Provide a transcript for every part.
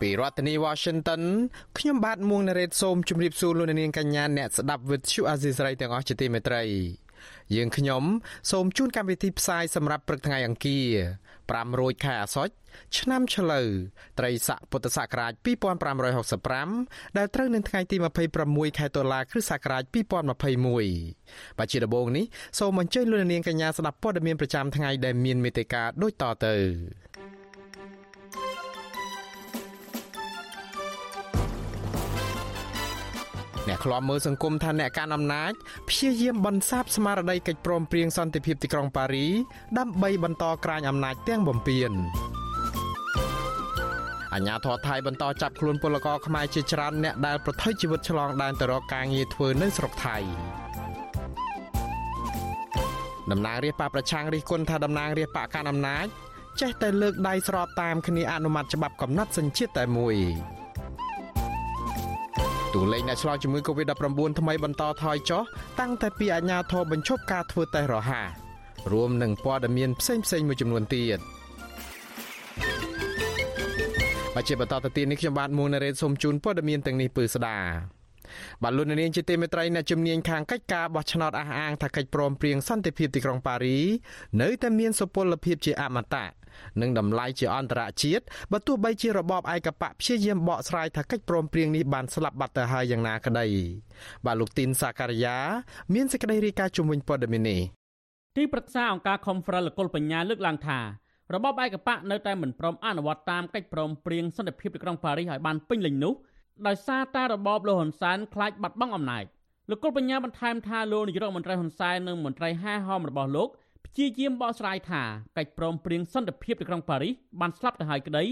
ពីរដ្ឋធានី Washington ខ្ញុំបាទមួងណារ៉េតសូមជម្រាបសួរលោកអ្នកនាងកញ្ញាអ្នកស្ដាប់ Vuthu Azizi Serai ទាំងអស់ជាទីមេត្រីយើងខ្ញុំសូមជូនកម្មវិធីផ្សាយសម្រាប់ព្រឹកថ្ងៃអង្គារ5រោចខែអាសត់ឆ្នាំឆ្លូវត្រីស័កពុទ្ធសករាជ2565ដែលត្រូវនៅថ្ងៃទី26ខែតុលាគ្រិស្តសករាជ2021បាទជាដំបូងនេះសូមអញ្ជើញលោកនាងកញ្ញាស្ដាប់ព័ត៌មានប្រចាំថ្ងៃដែលមានមេត្តាដូចតទៅ អ្នកខ្លាំមើលសង្គមថាអ្នកកាន់អំណាចព្យាយាមបន្សាបស្មារតីកិច្ចព្រមព្រៀងសន្តិភាពទីក្រុងប៉ារីដើម្បីបន្តក្រាញអំណាចទាំងបំពេញអាញាធរថៃបន្តចាប់ខ្លួនពលករខ្មែរជាច្រើនអ្នកដែលប្រថុយជីវិតឆ្លងដែនទៅរកការងារធ្វើនៅស្រុកថៃតំណាងរាស្ត្របកប្រឆាំងរិះគន់ថាតំណាងរាស្ត្របកកណ្ដាលអំណាចចេះតែលើកដៃស្របតាមគ្នាអនុម័តច្បាប់កំណត់សញ្ជាតិតែមួយ តួលេខអ្នកឆ្លងជំងឺ Covid-19 ថ្មីបន្តថយចុះតាំងតែពីអាជ្ញាធរបញ្ឈប់ការធ្វើតេស្តរហ័សរួមនឹងព័ត៌មានផ្សេងៗមួយចំនួនទៀតបច្ចុប្បន្នតទៅទៀតនេះខ្ញុំបាទមួងណារ៉េតសូមជូនព័ត៌មានទាំងនេះពឺស្ដា បាទលោកនាងជាទីមេត្រីអ្នកជំនាញខាងកិច្ចការបោះឆ្នោតអះអាងថាកិច្ចព្រមព្រៀងសន្តិភាពទីក្រុងប៉ារីនៅតែមានសុពលភាពជាអមតៈនិងតម្លៃជាអន្តរជាតិបើទោះបីជារបបឯកបកព្យាយាមបកស្រាយថាកិច្ចព្រមព្រៀងនេះបានស្លាប់បាត់ទៅហើយយ៉ាងណាក្តីបាទលោកទីនសាការីយ៉ាមានសេចក្តីរាយការណ៍ជំវិញព័ត៌មាននេះទីប្រឹក្សាអង្គការ Conference លកុលបញ្ញាលើកឡើងថារបបឯកបកនៅតែមិនព្រមអនុវត្តតាមកិច្ចព្រមព្រៀងសន្តិភាពទីក្រុងប៉ារីសឲ្យបានពេញលេញនោះ ដោយសារតែរបបលោកហ៊ុនសែនខ្លាចបាត់បង់អំណាចលោកគុលបញ្ញាបន្ថែមថាលោកនាយរដ្ឋមន្ត្រីហ៊ុនសែននិងមន្ត្រីហាហោមរបស់លោកព្យាយាមបកស្រាយថាកិច្ចព្រមព្រៀងសន្តិភាពទីក្រុងប៉ារីសបានស្លាប់ទៅហើយក្តី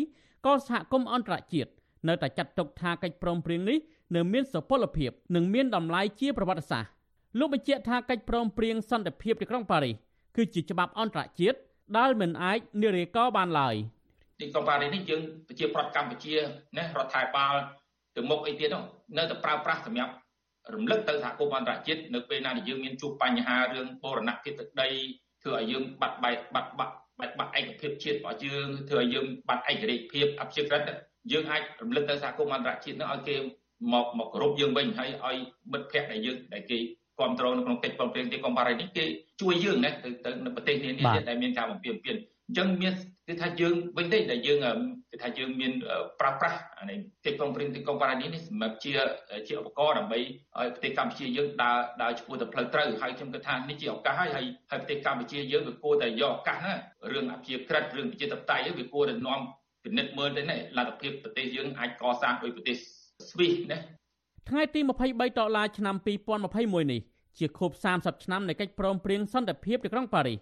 ក៏សហគមន៍អន្តរជាតិនៅតែចាត់ទុកថាកិច្ចព្រមព្រៀងនេះនៅមានសុពលភាពនិងមានតម្លៃជាប្រវត្តិសាស្ត្រលោកបញ្ជាក់ថាកិច្ចព្រមព្រៀងសន្តិភាពទីក្រុងប៉ារីសគឺជាច្បាប់អន្តរជាតិដែលមិនអាចនិរាកោបានឡើយទីក្រុងប៉ារីសនេះយើងប្រជាប្រដ្ឋកម្ពុជាណារដ្ឋាភិបាល ទៅមុខអីទៀតនៅតែប្រើប្រាស់សម្រាប់រំលឹកទៅសហគមន៍អន្តរជាតិនៅពេលណាដែលយើងមានជួបបញ្ហារឿងបូរណភាពទឹកដីធ្វើឲ្យយើងបាត់បែកបាត់បាក់បាត់បាក់ឯកភាពជាតិរបស់យើងធ្វើឲ្យយើងបាត់ឯករាជ្យភាពអព្យាក្រឹតយើងអាចរំលឹកទៅសហគមន៍អន្តរជាតិនោះឲ្យគេមកមកគោរពយើងវិញហើយឲ្យមិត្តភ័ក្តិដែលយើងដែលគេគ្រប់គ្រងនៅក្នុងកិច្ចព្រមព្រៀងទីកុំប៉ារីនេះគេជួយយើងណាទៅទៅនៅប្រទេសនានាដែលមានការបំពេញពៀនអញ្ចឹងមាន គឺថាយើងវិញទេដែលយើងគឺថាយើងមានប្រាស់ប្រាស់នៃកិច្ចព្រមព្រៀងទីកុំប៉ារីនេះសម្រាប់ជាជាឧបករណ៍ដើម្បីឲ្យប្រទេសកម្ពុជាយើងដើរដើរឆ្ពោះទៅផ្លូវត្រូវហើយខ្ញុំគិតថានេះជាឱកាសហើយហើយហើយប្រទេសកម្ពុជាយើងវាគួរតែយកឱកាសណារឿងអភិជាក្រិតរឿងប្រជាធិបតេយ្យវាគួរតែនាំពិនិត្យមើលទៅណាលទ្ធភាពប្រទេសយើងអាចកសាងដោយប្រទេសស្វីសណាថ្ងៃទី23ដុល្លារឆ្នាំ2021នេះជាខួប30ឆ្នាំនៃកិច្ចព្រមព្រៀងសន្តិភាពទីក្រុងប៉ារីស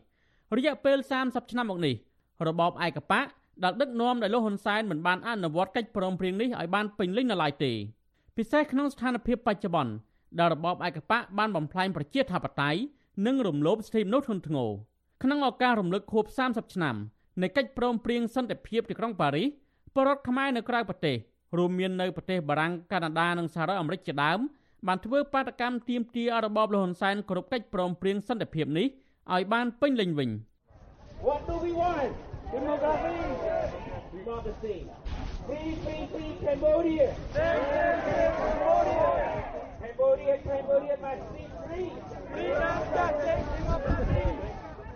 រយៈពេល30ឆ្នាំមកនេះ របបឯកបកដែលដឹកនាំដោយលោកហ៊ុនសែនមិនបានអនុវត្តកិច្ចព្រមព្រៀងនេះឲ្យបានពេញលេញនៅឡើយទេពិសេសក្នុងស្ថានភាពបច្ចុប្បន្នដែលរបបឯកបកបានបំផ្លាញប្រជាធិបតេយ្យនិងរំលោភសិទ្ធិមនុស្សធ្ងន់ធ្ងរក្នុងឱកាសរំលឹកខួប30ឆ្នាំនៃកិច្ចព្រមព្រៀងសន្តិភាពទីក្រុងប៉ារីសបរតខ្មែរនៅក្រៅប្រទេសរួមមាននៅប្រទេសបារាំងកាណាដានិងសហរដ្ឋអាមេរិកជាដើមបានធ្វើបាតកម្មទាមទារឲ្យរបបលហ៊ុនសែនគ្រប់កិច្ចព្រមព្រៀងសន្តិភាពនេះឲ្យបានពេញលេញវិញ What do we want? Democracy. Democracy. Free, free, free Cambodia. Cambodia. Cambodia, Cambodia must be free. Freedom, justice, democracy.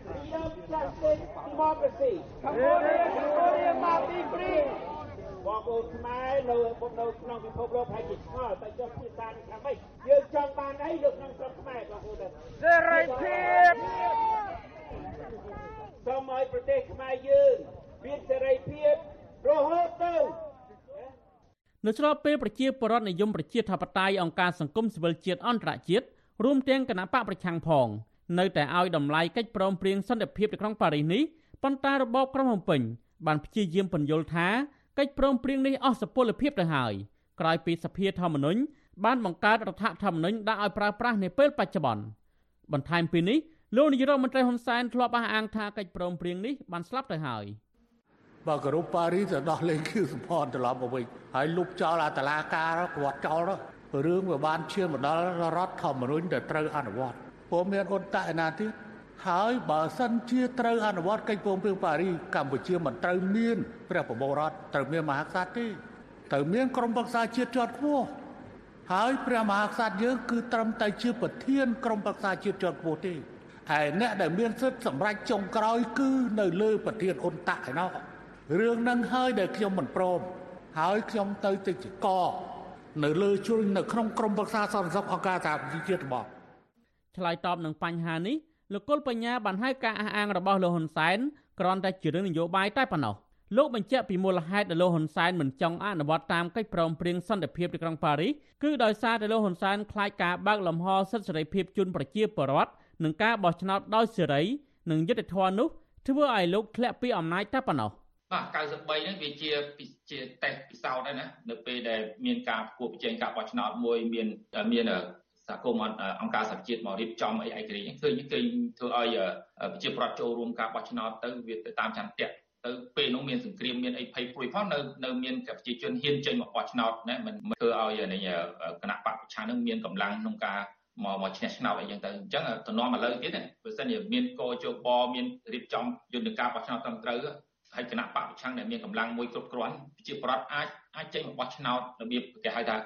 Freedom, justice, democracy. Cambodia, Cambodia must be free. បងប្អូនខ្មែរនៅនៅក្នុងពិភពលោកហើយជាឆ្ងល់តែចុះភាសាខាងម៉េចយើងចង់បានអីនៅក្នុងស្រុកខ្មែរបងប្អូនសេរីភាព សូមឲ្យប្រទេសខ្មែរយើងមានសេរីភាពរហូតទៅនៅស្របពេលប្រជាពលរដ្ឋនិយមប្រជាធិបតេយ្យអង្គការសង្គមស៊ីវិលជាតិអន្តរជាតិរួមទាំងគណៈបកប្រឆាំងផង នៅតែឲ្យតម្លៃកិច្ចព្រមព្រៀងសន្តិភាពនៅក្នុងប៉ារីសនេះប៉ុន្តែរបបក្រុងភ្នំពេញបានព្យាយាមពន្យល់ថាកិច្ចព្រមព្រៀងនេះអស់សុពលភាពទៅហើយក្រោយពីសភាធម្មនុញ្ញបានបង្កើតរដ្ឋធម្មនុញ្ញដាក់ឲ្យប្រើប្រាស់នាពេលបច្ចុប្បន្នបន្ថែមពីនេះ លោកនាយរដ្ឋមន្ត្រីហ៊ុនសែនធ្លាប់អះអាងថាកិច្ចព្រមព្រៀងនេះបានស្លាប់ទៅហើយបើគោរពប៉ារីសទៅដោះលែងខៀវសំផនត្រឡប់មកវិញហើយលុបចោលអាតឡាការគាត់ចោលរឿងវាបានឈានមកដល់រដ្ឋធម្មនុញ្ញដែលត្រូវអនុវត្តពុំមានអន្តៈណាទៀតហើយបើសិនជាត្រូវអនុវត្តកិច្ចព្រមព្រៀងប៉ារីកម្ពុជាមិនត្រូវមានព្រះបបរតត្រូវមានមហាក្សត្រទេត្រូវមានក្រមប្រឹក្សាជាតិជាន់ខ្ពស់ហើយព្រះមហាក្សត្រយើងគឺត្រឹមតែជាប្រធានក្រមប្រឹក្សាជាតិជាន់ខ្ពស់ទេ ហើយអ្នកដែលមានសិទ្ធិសម្រេចចុងក្រោយគឺនៅលើប្រធានអ៊ុនតាក់ឯណោះរឿងហ្នឹងហើយដែលខ្ញុំមិនព្រមហើយខ្ញុំទៅទៅជាកនៅលើជួរនៅក្នុងក្រមប្រឹក្សាសន្តិសុខអង្គការសហប្រជាជាតិរបស់ឆ្លើយតបនឹងបញ្ហានេះលោកគុលបញ្ញាបានហៅការអះអាងរបស់លោកហ៊ុនសែនគ្រាន់តែជារឿងនយោបាយតែប៉ុណ្ណោះលោកបញ្ជាក់ពីមូលហេតុដែលលោកហ៊ុនសែនមិនចង់អនុវត្តតាមកិច្ចព្រមព្រៀងសន្តិភាពទីក្រុងប៉ារីសគឺដោយសារតែលោកហ៊ុនសែនខ្លាចការបើកលំហសិទ្ធិសេរីភាពជូនប្រជាពលរដ្ឋ និងការបោះឆ្នោតដោយសេរីនិងយុត្តិធម៌នោះធ្វើឲ្យលោកធ្លាក់ពីអំណាចតែប៉ុណ្ណោះបាទ93ហ្នឹងវាជាជាតេស្តពិសោធន៍ដែរណានៅពេលដែលមានការប្រគល់ប្រជែងការបោះឆ្នោតមួយមានមានសហគមន៍អង្គការសហជាតិមករៀបចំអីឯករាជ្យឃើញឃើញធ្វើឲ្យប្រជាប្រដ្ឋចូលរួមការបោះឆ្នោតទៅវាទៅតាមចន្ទៈទៅពេលនោះមានសង្គ្រាមមានអីភ័យព្រួយផងនៅនៅមានប្រជាជនហ៊ានចេញមកបោះឆ្នោតណាមិនធ្វើឲ្យនេះគណៈបកប្រឆាំងនឹងមានកម្លាំងក្នុងការ មកមកឈ្នះឆ្នោតអីចឹងទៅអញ្ចឹងតំណមឥឡូវទៀតណាបើសិនជាមានកោជបមានរៀបចំយន្តការបោះឆ្នោតត្រឹមត្រូវហើយគណៈបកប្រឆាំងដែលមានកម្លាំងមួយគ្រប់គ្រាន់ប្រជាប្រដ្ឋអាចអាចចេញមកបោះឆ្នោតរបៀបគេហៅថា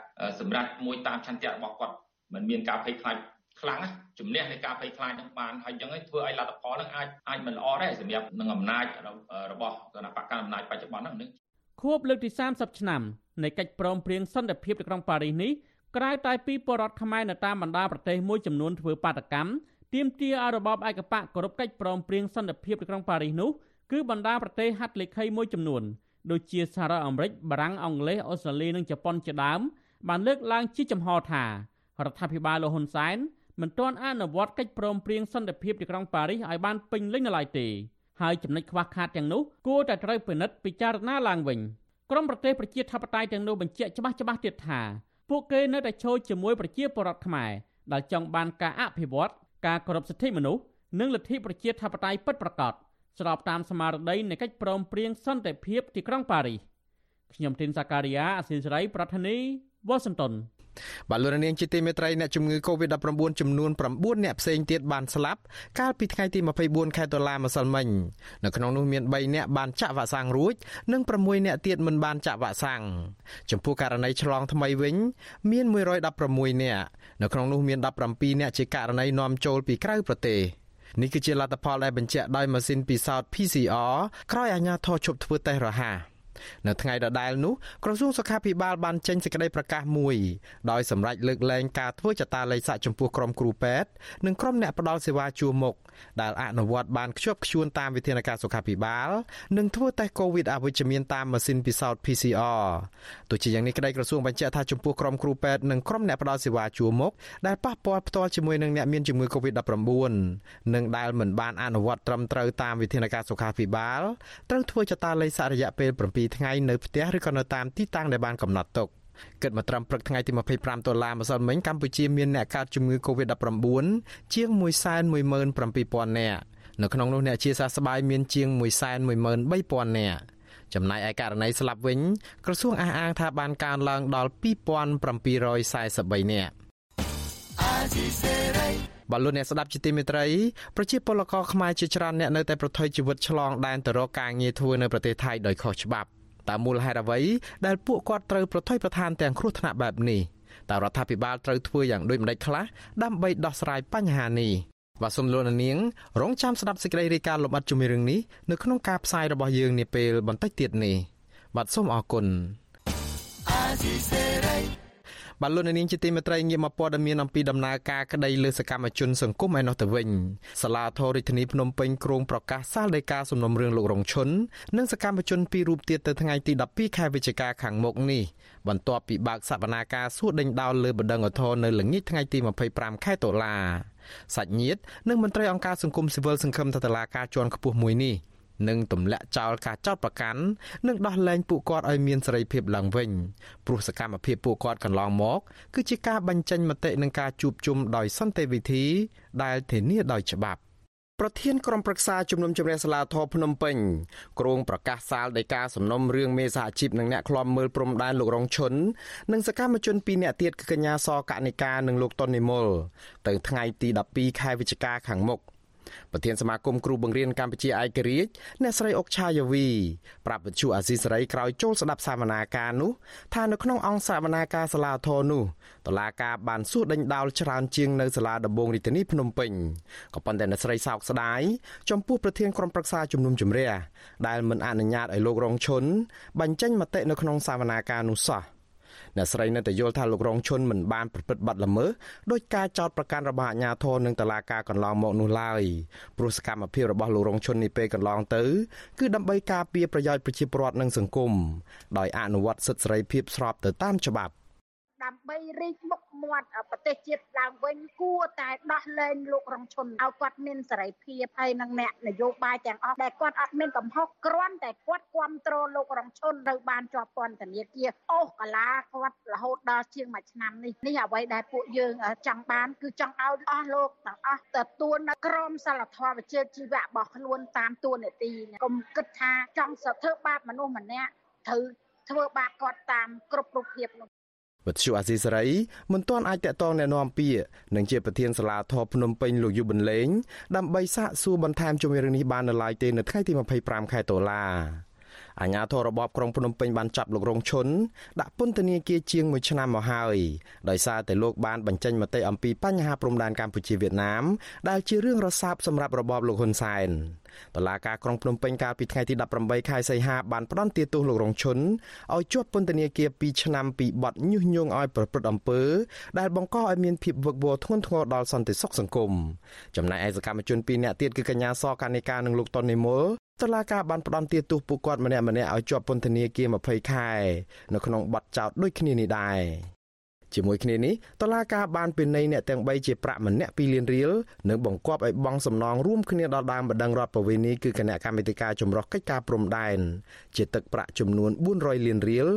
សម្រាប់មួយតាមឆន្ទៈរបស់គាត់มันមានការភ័យខ្លាចខ្លាំងជំនះនៃការភ័យខ្លាចនឹងបានហើយអញ្ចឹងធ្វើឲ្យលទ្ធផលនឹងអាចអាចមិនល្អដែរសម្រាប់នឹងអំណាចរបស់គណៈបកកណ្ដាលអំណាចបច្ចុប្បន្នហ្នឹងខួបលើកទី30ឆ្នាំនៃកិច្ចព្រមព្រៀងសន្តិភាពនៅក្រុងប៉ារីសនេះ ក្រៅតែពីបរដ្ឋខ្មែរនៅតាមបណ្ដាប្រទេសមួយចំនួនធ្វើបាតកម្មទាមទារឲ្យរបបឯកបកគោរពកិច្ចព្រមព្រៀងសន្តិភាពនៅក្រុងប៉ារីសនោះគឺបណ្ដាប្រទេសហត្ថលេខីមួយចំនួនដូចជាសហរដ្ឋអាមេរិកបារាំងអង់គ្លេសអូស្ត្រាលីនិងជប៉ុនជាដើមបានលើកឡើងជាចំហថារដ្ឋាភិបាលលោកហ៊ុនសែនមិនទាន់អនុវត្តកិច្ចព្រមព្រៀងសន្តិភាពទីក្រុងប៉ារីសឲ្យបានពេញលេញនៅឡើយទេហើយចំណុចខ្វះខាតទាំងនោះគួរតែត្រូវពិនិត្យពិចារណាឡើងវិញក្រមប្រទេសប្រជាធិបតេយ្យទាំងនោះបញ្ជាក់ច្បាស់ច្បាស់ទៀតថា ពួកគេនៅតែចូលជាមួយប្រជាពលរដ្ឋខ្មែរដែលចង់បានការអភិវឌ្ឍការគោរពសិទ្ធិមនុស្សនិងលទ្ធិប្រជាធិបតេយ្យពិតប្រាកដស្របតាមស្មារតីនៃកិច្ចព្រមព្រៀងសន្តិភាពទីក្រុងប៉ារីសខ្ញុំទីនសាការីយ៉ាអស៊ីសេរីប្រធានីវ៉ាស៊ីនតោន បាទលោកនាងជាទីមេត្រីអ្នកជំងឺ Covid-19 ចំនួន9អ្នកផ្សេងទៀតបានស្លាប់កាលពីថ្ងៃទី24ខែតុលាម្សិលមិញនៅក្នុងនោះមាន3អ្នកបានចាក់វ៉ាក់សាំងរួចនិង6អ្នកទៀតមិនបានចាក់វ៉ាក់សាំងចំពោះករណីឆ្លងថ្មីវិញ មាន116អ្នកនៅក្នុងនោះមាន17អ្នកជាករណីនាំចូលពីក្រៅប្រទេសនេះគឺជាលទ្ធផលដែលបញ្ជាក់ដោយម៉ាស៊ីនពិសោធន៍ PCR ក្រោយអាជ្ញាធរជប់ធ្វើតេស្តរហ័ស នៅថ្ងៃដដែលនោះក្រសួងសុខាភិបាលបានចេញសេចក្តីប្រកាសមួយដោយសម្រេចលើកលែងការធ្វើចតាល័យស័កចំពោះក្រុមគ្រូពេទ្យនិងក្រុមអ្នកផ្ដល់សេវាជួរមុខដែលអនុវត្តបានខ្ជាប់ខ្ជួនតាមវិធានការសុខាភិបាលនិងធ្វើតេស្ត COVID អវិជ្ជមានតាមម៉ាស៊ីនពិសោធន៍ PCR ទោះជាយ៉ាងនេះក្តីក្រសួងបញ្ជាក់ថាចំពោះក្រុមគ្រូពេទ្យនិងក្រុមអ្នកផ្ដល់សេវាជួរមុខដែលប៉ះពាល់ផ្ទាល់ជាមួយនឹងអ្នកមានជំងឺ COVID-19 និងដែលមិនបានអនុវត្តត្រឹមត្រូវតាមវិធានការសុខាភិបាលត្រូវធ្វើចតាល័យស័ករយៈពេល7ថ្ងៃនៅផ្ទះឬក៏នៅតាមទីតាំងដែលបានកំណត់ទុកគិតមកត្រឹមព្រឹកថ្ងៃទី25ដុល្លារម្សិលមិញកម្ពុជាមានអ្នកកើតជំងឺ Covid-19 ជាង117,000នាក់នៅក្នុងនោះអ្នកជាសះស្បើយមានជាង113,000នាក់ចំណែកឯករណីស្លាប់វិញក្រសួងអះអាងថាបានកើនឡើងដល់2743នាក់បលូនអ្នកស្ដាប់ជាទីមេត្រីប្រជាពលករខ្មែរជាច្រើនអ្នកនៅតែប្រថុយជីវិតឆ្លងដែនទៅរកការងារធ្វើនៅប្រទេសថៃដោយខុសច្បាប់ តើមូលហេតុអ្វីដែលពួកគាត់ត្រូវប្រថុយប្រឋានទាំងគ្រោះថ្នាក់បែបនេះតើរដ្ឋាភិបាលត្រូវធ្វើយ៉ាងដូចម្តេចខ្លះដើម្បីដោះស្រាយបញ្ហានេះបាទសូមលោកនាងរងចាំស្ដាប់សេចក្តីរាយការណ៍លម្អិតជំរឿងនេះនៅក្នុងការផ្សាយរបស់យើងនាពេលបន្តិចទៀតនេះបាទសូមអរគុណ បាទលោកនាងជាទីមេត្រីងាកមកព័ត៌មានអំពីដំណើរការក្តីលើសកម្មជនសង្គមឯនោះទៅវិញសាលាធររាជធានីភ្នំពេញក្រុងប្រកាសសាលដីកាសំណុំរឿងលោករងឈុននិងសកម្មជនពីររូបទៀតទៅថ្ងៃទី12ខែវិច្ឆិកាខាងមុខនេះបន្ទាប់ពីបើកសវនាការសួរដេញដោលលើបណ្ដឹងឧទ្ធរនៅល្ងាចថ្ងៃទី25ខែតុលាសាច់ញាតិនិងមន្ត្រីអង្គការសង្គមស៊ីវិលសង្ឃឹមថាតុលាការជាន់ខ្ពស់មួយនេះ និងទម្លាក់ចោលការចោទប្រកាន់និងដោះលែងពួកគាត់ឲ្យមានសេរីភាពឡើងវិញព្រោះសកម្មភាពពួកគាត់កន្លងមក គឺជាការបញ្ចេញមតិនិងការជួបជុំដោយសន្តិវិធី ដែលធានាដោយច្បាប់ប្រធានក្រុមប្រឹក្សាជំនុំជម្រះសាលាធរភ្នំពេញគ្រងប្រកាសសាលដីកាសំណុំរឿងមេសហជីពនិងអ្នកឃ្លាំមើលព្រំដែនលោករងឈុននិងសកម្មជនពីរនាក់ទៀតគឺកញ្ញាសកនិកានិងលោកតុននិមលទៅថ្ងៃទី12ខែវិច្ឆិកាខាងមុខ ប្រធានសមាគមគ្រូបង្រៀនកម្ពុជាឯករាជ្យអ្នកស្រីអុកឆាយាវីប្រាប់វិទ្យុអាស៊ីសេរីក្រោយចូលស្ដាប់សវនាការនោះថានៅក្នុងអង្គសវនាការសាលាធរនោះតឡាការបានសួរដេញដោលច្រើនជាងនៅសាលាដំបងរាជធានីភ្នំពេញក៏ប៉ុន្តែអ្នកស្រីសោកស្ដាយចំពោះប្រធានក្រុមប្រឹក្សាជំនុំជម្រះដែលមិនអនុញ្ញាតឲ្យលោករងឈុនបញ្ចេញមតិនៅក្នុងសវនាការនោះសោះ អ្នកស្រីនៅតែយល់ថាលោករងឈុនមិនបានប្រព្រឹត្តបទល្មើសដោយការចោទប្រកាន់របស់អាជ្ញាធរនិងតុលាការកន្លងមកនោះឡើយព្រោះសកម្មភាពរបស់លោករងឈុននេះពេលកន្លងទៅគឺដើម្បីការពារប្រយោជន៍ប្រជាពលរដ្ឋនិងសង្គមដោយអនុវត្តសិទ្ធិសេរីភាពស្របទៅតាមច្បាប់ដើម្បីរីកមុខ មាត់ប្រទេសជាតិឡើងវិញគួរតែដោះលែងលោករងឈុនឲ្យគាត់មានសេរីភាពហើយនឹងអ្នកនយោបាយទាំងអស់ដែលគាត់អត់មានកំហុសគ្រាន់តែគាត់គ្រប់គ្រងលោករងឈុននៅបានជាប់ពន្ធនាគារអូសកាលាគាត់រហូតដល់ជាងមួយឆ្នាំនេះនេះអ្វីដែលពួកយើងចង់បានគឺចង់ឲ្យអស់លោកទាំងអស់ទទួលនៅក្រមសីលធម៌វិជ្ជាជីវៈរបស់ខ្លួនតាមទួនាទីកុំគិតថាចង់សធ្វើបាបមនុស្សម្នាក់ត្រូវធ្វើបាបគាត់តាមគ្រប់រូបភាពនោះ វិទ្យុអាស៊ីសេរីមិនទាន់អាចតកតងแนะនាំពាក្យនឹងជាប្រធានសាលាធរភ្នំពេញលោកយុបិនលេងដើម្បីសាកសួរបន្ថែមជំរឿងនេះបាននៅឡើយទេនៅថ្ងៃទី25ខែតុលាអាជ្ញាធររបបក្រុងភ្នំពេញបានចាប់លោករងឈុនដាក់ពន្ធនាគារជាង1ឆ្នាំមកហើយដោយសារតែលោកបានបញ្ចេញមតិអំពីបញ្ហាព្រំដែនកម្ពុជាវៀតណាមដែលជារឿងរសើបសម្រាប់របបលោកហ៊ុនសែន តឡាការក្រុងភ្នំពេញកាលពីថ្ងៃទី18ខែសីហាបានផ្តន្ទាទោសលោករងឈុនឲ្យជាប់ពន្ធនាគារ2ឆ្នាំពីបទញុះញង់ឲ្យប្រព្រឹត្តអំពើ ដែលបង្កឲ្យមានភាពវឹកវរធ្ងន់ធ្ងរដល់សន្តិសុខសង្គមចំណែកឯសកម្មជន2នាក់ទៀតគឺកញ្ញាសកានិកានិងលោកតុននិមលតឡាការបានផ្ដន់ទាទោសពួកគាត់ម្នាក់ម្នាក់ឲ្យជាប់ពន្ធនាគារ20ខែនៅក្នុងបទចោទដូចគ្នានេះដែរ ជាមួយគ្នានេះតឡាការបានពិន័យអ្នកទាំង3ជាប្រាក់ម្នាក់2លានរៀលនិងបង្គាប់ឲ្យបង់សំណងរួមគ្នាដល់ដើមបណ្ដឹងរដ្ឋប្រវេនីគឺគណៈកម្មាធិការចម្រុះកិច្ចការព្រំដែនជាទឹកប្រាក់ចំនួន400លានរៀល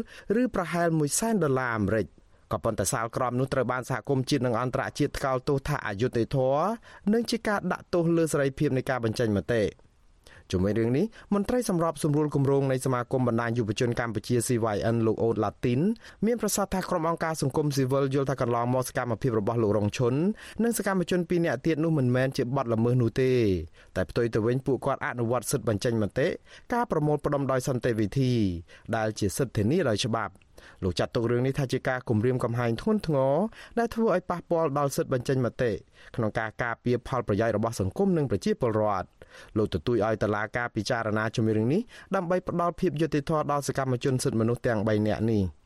ឬប្រហែល1សែនដុល្លារអាមេរិកក៏ប៉ុន្តែសាលក្រមនោះត្រូវបានសហគមន៍ជាតិនិងអន្តរជាតិថ្កោលទោសថាអយុត្តិធម៌និងជាការដាក់ទោសលើសេរីភាពនៃការបញ្ចេញមតិ ជាមួយរឿងនេះមន្ត្រីសម្របសម្រួលគម្រោងនៃសមាគមបណ្ដាញយុវជនកម្ពុជា CYN លោកអូតឡាទីនមានប្រសាសន៍ថាក្រុមអង្គការសង្គមស៊ីវិលយល់ថាកន្លងមកសកម្មភាពរបស់លោករងឈុននិងសកម្មជនពីរនាក់ទៀតនោះមិនមែនជាបទល្មើសនោះទេតែផ្ទុយទៅវិញពួកគាត់អនុវត្តសិទ្ធិបញ្ចេញមតិការប្រមូលផ្ដុំដោយសន្តិវិធីដែលជាសិទ្ធិធានាដោយច្បាប់ លោកចាត់ទុករឿងនេះថាជាការគំរាមកំហែងធ្ងន់ធ្ងរដែលធ្វើឲ្យប៉ះពាល់ដល់សិទ្ធិបញ្ចេញមតិក្នុងការការពារផលប្រយោជន៍របស់សង្គមនិងប្រជាពលរដ្ឋលោកទទូចឲ្យតឡាការពិចារណាជំរឿងនេះដើម្បីផ្ដល់ភាពយុត្តិធម៌ដល់សកម្មជនសិទ្ធិមនុស្សទាំង3នាក់នេះ។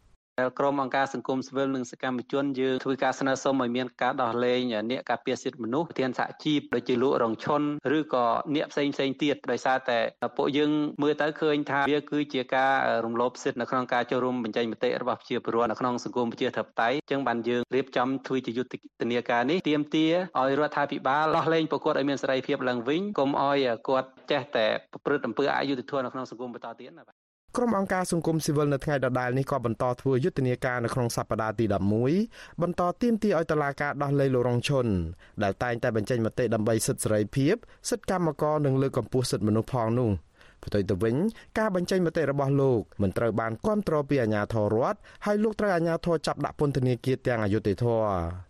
ក្រុមអង្គការសង្គមស៊ីវិលនិងសកម្មជនយើងធ្វើការស្នើសុំឲ្យមានការដោះលែងអ្នកការពារសិទ្ធិមនុស្សប្រធានសហជីពដូចជាលោករងឈុនឬក៏អ្នកផ្សេងផ្សេងទៀតដោយសារតែពួកយើងមើលទៅឃើញថាវាគឺជាការរំលោភសិទ្ធិនៅក្នុងការចូលរួមបញ្ចេញមតិរបស់ប្រជាពលរដ្ឋនៅក្នុងសង្គមប្រជាធិបតេយ្យអញ្ចឹងបានយើងរៀបចំធ្វើជាយុទ្ធនាការនេះទាមទារឲ្យរដ្ឋាភិបាលដោះលែងពួកគាត់ឲ្យមានសេរីភាពឡើងវិញកុំឲ្យគាត់ចេះតែប្រព្រឹត្តអំពើអយុត្តិធម៌នៅក្នុងសង្គមបន្តទៀតណាបាទ ក្រុមអង្គការសង្គមស៊ីវិលនៅថ្ងៃដដែលនេះក៏បន្តធ្វើយុទ្ធនាការនៅក្នុងសប្តាហ៍ទី11បន្តទាមទារឲ្យតុលាការដោះលែងលោករងឈុនដែលតែងតែបញ្ចេញមតិដើម្បីសិទ្ធិសេរីភាពសិទ្ធិកម្មករនិងលើកកម្ពស់សិទ្ធិមនុស្សផងនោះផ្ទុយទៅវិញការបញ្ចេញមតិរបស់លោកមិនត្រូវបានគ្រប់គ្រងពីអាជ្ញាធររដ្ឋហើយលោកត្រូវអាជ្ញាធរចាប់ដាក់ពន្ធនាគារទាំងអយុត្តិធម៌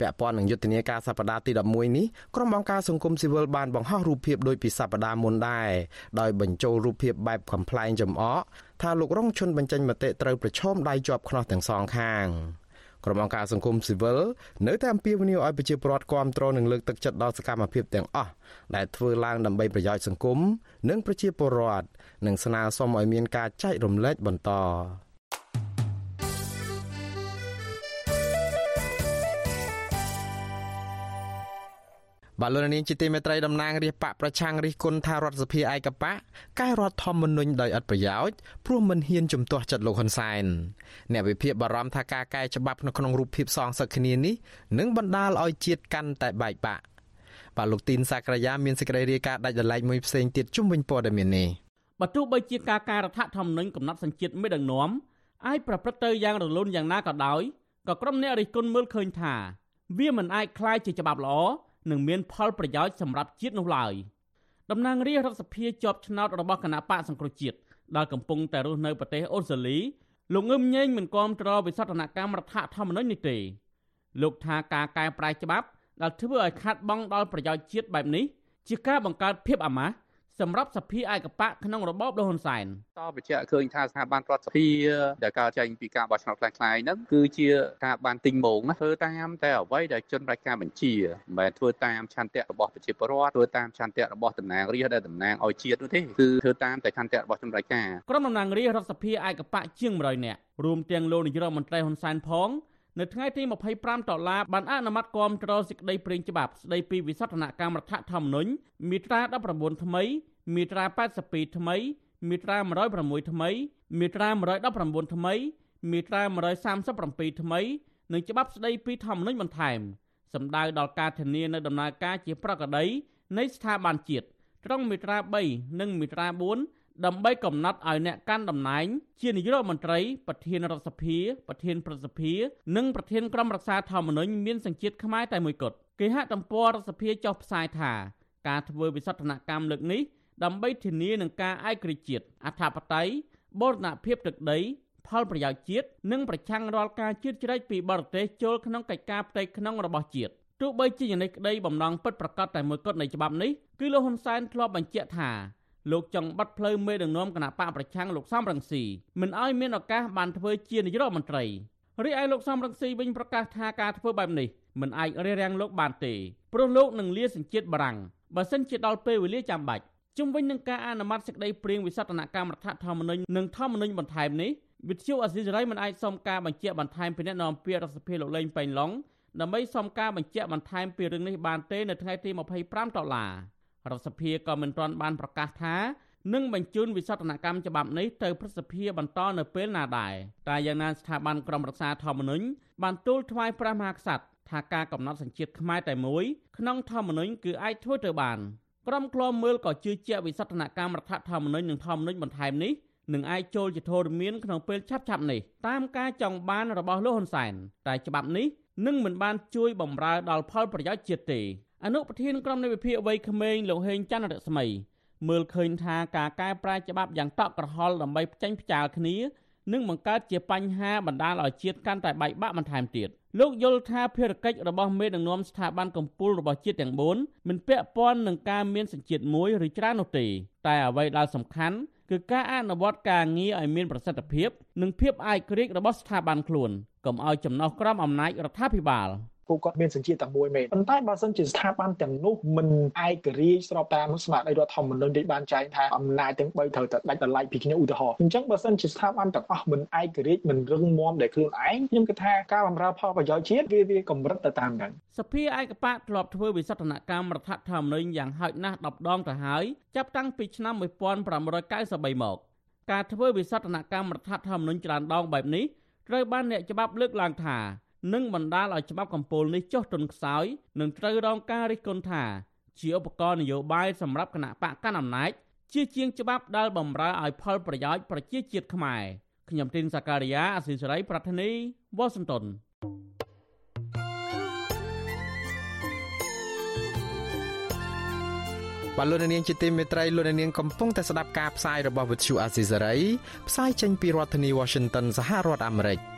ពាក់ព័ន្ធនឹងយុទ្ធនាការសប្តាហ៍ទី11នេះក្រុមអង្គការសង្គមស៊ីវិលបានបង្ហោះរូបភាពដូចពីសប្តាហ៍មុនដែរដោយបញ្ចូលរូបភាពបែបកំ pl ែងចំអកថាលោករងឈុនបញ្ចេញមតិត្រូវប្រឈមដៃជាប់ខ្នោះទាំងសងខាងក្រុមអង្គការសង្គមស៊ីវិលនៅតែអំពាវនាវឲ្យប្រជាពលរដ្ឋគ្រប់គ្រងនិងលើកទឹកចិត្តដល់សកម្មភាពទាំងអស់ដែលធ្វើឡើងដើម្បីប្រយោជន៍សង្គមនិងប្រជាពលរដ្ឋនិងស្នើសុំឲ្យមានការចែករំលែកបន្ត បាទលោកនាងជាទីមេត្រីតំណាងរាជបកប្រឆាំងរិះគន់ថារដ្ឋសភាឯកបកកែរដ្ឋធម្មនុញ្ញដោយឥតប្រយោជន៍ព្រោះមិនហ៊ានជំទាស់ចិត្តលោកហ៊ុនសែនអ្នកវិភាគបារម្ភថាការកែច្បាប់នៅក្នុងរូបភាពសងសឹកគ្នានេះនឹងបណ្ដាលឲ្យជាតិកាន់តែបែកបាក់ បាទលោកទីនសាក្រយាមានសេចក្តីរាយការណ៍ដាច់ដライមួយផ្សេងទៀតជុំវិញព័ត៌មាននេះបើទោះបីជាការការរដ្ឋធម្មនុញ្ញកំណត់សញ្ជាតិមេដឹកនាំអាចប្រព្រឹត្តទៅយ៉ាងរលូនយ៉ាងណាក៏ដោយក៏ក្រុមអ្នករិះគន់មើលឃើញថា វាមិនអាចคล้ายជាច្បាប់ល្អ និងមានផលប្រយោជន៍សម្រាប់ជាតិនោះឡើយតំណាងរាស្ត្ររដ្ឋសភាជាប់ឆ្នោតរបស់គណៈបកសង្គ្រោះជាតិដែលកំពុងតែរស់នៅប្រទេសអូស្ត្រាលីលោកងឹមញែងមិនគាំទ្រវិសោធនកម្មរដ្ឋធម្មនុញ្ញនេះទេលោកថាការកែប្រែច្បាប់ដែលធ្វើឲ្យខាត់បងដល់ប្រយោជន៍ជាតិបែបនេះជាការបង្កើតភាពអាម៉ាស់ សម្រាប់សភាឯកបៈក្នុងរបបលហ៊ុនសែនតបញ្ជាក់ឃើញថាស្ថាប័នរដ្ឋសភាដែលកើតចេញពីការបោះឆ្នោតខ្លាំងៗហ្នឹងគឺជាការបានទិញម៉ងធ្វើតាមតែអ្វីដែលជនប្រជាការបញ្ជាមិនមែនធ្វើតាមឆន្ទៈរបស់ប្រជាពលរដ្ឋធ្វើតាមឆន្ទៈរបស់តំណាងរាស្ត្រដែលតំណាងឲ្យជាតិនោះទេគឺធ្វើតាមតែឆន្ទៈរបស់ជនប្រជាការក្រុមតំណាងរាស្ត្ររដ្ឋសភាឯកបៈជាង100នាក់រួមទាំងលោកនាយរដ្ឋមន្ត្រីហ៊ុនសែនផង នៅថ្ងៃទី25ដុល្លារបានអនុម័តគាំទ្រសេចក្តីព្រេងច្បាប់ស្តីពីវិសោធនកម្មរដ្ឋធម្មនុញ្ញមាត្រា19ថ្មីមាត្រា82ថ្មីមាត្រា106ថ្មីមាត្រា119ថ្មីមាត្រា137ថ្មីនិងច្បាប់ស្តីពីធម្មនុញ្ញបន្ថែមសម្ដៅដល់ការធានានៅដំណើរការជាប្រកដីនៃស្ថាប័នជាតិត្រង់មាត្រា3និងមាត្រា4 ដើម្បីកំណត់ឲ្យអ្នកកាន់តំណែងជានាយករដ្ឋមន្ត្រីប្រធានរដ្ឋសភា ប្រធានប្រសិទ្ធិនិងប្រធានក្រុមរក្សាធម្មនុញ្ញមានសញ្ជាតិខ្មែរតែមួយគត់គេហទំព័ររដ្ឋសភាចុះផ្សាយថាការធ្វើវិសោធនកម្មលើកនេះដើម្បីធានានឹងការឯករាជ្យជាតិអធិបតេយ្យបូរណភាពទឹកដី ផលប្រយោជន៍ជាតិនិងប្រឆាំងរាល់ការជឿជ្រែកពីបរទេសចូលក្នុងកិច្ចការផ្ទៃក្នុងរបស់ជាតិទោះបីជាយ៉ាងនេះក្តីបំណងពិតប្រកបតែមួយគត់នៃច្បាប់នេះគឺលោកហ៊ុនសែនធ្លាប់បញ្ជាក់ថា លោកចង់បាត់ផ្លូវមេដឹកនាំគណៈបកប្រឆាំងលោកសំរងស៊ីមិនឲ្យមានឱកាសបានធ្វើជានាយករដ្ឋមន្ត្រីរីឯលោកសំរងស៊ីវិញប្រកាសថាការធ្វើបែបនេះមិនអាចរារាំងលោកបានទេព្រោះលោកនឹងលាសញ្ជាតិបារាំងបើសិនជាដល់ពេលវេលាចាំបាច់ជុំវិញនឹងការអនុម័តសេចក្តីព្រាងវិសោធនកម្មរដ្ឋធម្មនុញ្ញនិងធម្មនុញ្ញបន្ថែមនេះវិទ្យុអស៊ីសេរីមិនអាចសុំការបញ្ជាក់បន្ថែមពីអ្នកនាំពាក្យរដ្ឋសភាលោកលេងប៉ៃឡុងដើម្បីសុំការបញ្ជាក់បន្ថែមពីរឿងនេះបានទេនៅថ្ងៃទី25ដុល្លារ រដ្ឋសភាក៏មិនទាន់បានប្រកាសថានឹងបញ្ជូនវិសោធនកម្មច្បាប់នេះទៅព្រឹទ្ធសភាបន្តនៅពេលណាដែរតែយ៉ាងណាស្ថាប័នក្រមរក្សាធម្មនុញ្ញបានទូលថ្វាយព្រះមហាក្សត្រថាការកំណត់សញ្ជាតិខ្មែរតែមួយក្នុងធម្មនុញ្ញគឺអាចធ្វើទៅបានក្រុមឃ្លាំមើលក៏ជឿជាក់វិសោធនកម្មរដ្ឋធម្មនុញ្ញនិងធម្មនុញ្ញបន្ថែមនេះនឹងអាចចូលជាធរមានក្នុងពេលឆាប់ៗនេះតាមការចង់បានរបស់លោកហ៊ុនសែនតែច្បាប់នេះនឹងមិនបានជួយបំរើដល់ផលប្រយោជន៍ជាតិទេ អនុប្រធានក្រុមនៃវិភាគវ័យក្មេងលោកហេងច័ន្ទរស្មីមើលឃើញថាការកែប្រែច្បាប់យ៉ាងតក់ក្រហល់ដើម្បីផ្ចាញ់ផ្ចាលគ្នានឹងបង្កើតជាបញ្ហាបណ្ដាលឲ្យជាតិកាន់តែបែកបាក់បន្ថែមទៀតលោកយល់ថាភារកិច្ចរបស់មេដឹកនាំស្ថាប័នកម្ពុជារបស់ជាតិទាំង4មិនពាក់ព័ន្ធនឹងការមានសញ្ជាតិមួយឬច្រើននោះទេតែអ្វីដែលសំខាន់គឺការអនុវត្តការងារឲ្យមានប្រសិទ្ធភាព និងភាពឯករាជ្យរបស់ស្ថាប័នខ្លួនកុំឲ្យចំណោះក្រមអំណាចរដ្ឋាភិបាល។ ពួកគាត់មានសញ្ជាតិតែមួយមែនប៉ុន្តែបើសិនជាស្ថាប័នទាំងនោះមិនឯករាជ្យស្របតាមស្មារតីរដ្ឋធម្មនុញ្ញដែលបានចែងថាអំណាចទាំង3ត្រូវតែដាច់ដライពីគ្នាឧទាហរណ៍អញ្ចឹងបើសិនជាស្ថាប័នទាំងអស់មិនឯករាជ្យមិនរឹងមាំដែលខ្លួនឯងខ្ញុំគិតថាការបម្រើផលប្រយោជន៍ជាតិវាវាកម្រិតទៅតាមហ្នឹងសភាឯកបៈធ្លាប់ធ្វើវិសោធនកម្មរដ្ឋធម្មនុញ្ញយ៉ាងហោចណាស់10ដងទៅហើយចាប់តាំងពីឆ្នាំ1593មកការធ្វើវិសោធនកម្មរដ្ឋធម្មនុញ្ញច្រើនដងបែបនេះត្រូវបានអ្នកច្បាប់លើកឡើងថា និងបណ្ដាលឲ្យច្បាប់កម្ពុជានេះចុះទន់ខ្សោយនិងត្រូវរងការរិះគន់ថាជាឧបករណ៍នយោបាយសម្រាប់គណៈបកកណ្ដាលអំណាចជាជាងច្បាប់ដែលបំរើឲ្យផលប្រយោជន៍ប្រជាជាតិខ្មែរខ្ញុំទីនសាការីយ៉ាអសិសរីប្រធានីវ៉ាស៊ីនតោនបលូននាងជាទីមេត្រីលោកនាងកំពុងតែស្ដាប់ការផ្សាយរបស់វិទ្យុអាស៊ីសេរីផ្សាយចេញពីរដ្ឋធានី Washington សហរដ្ឋអាមេរិក។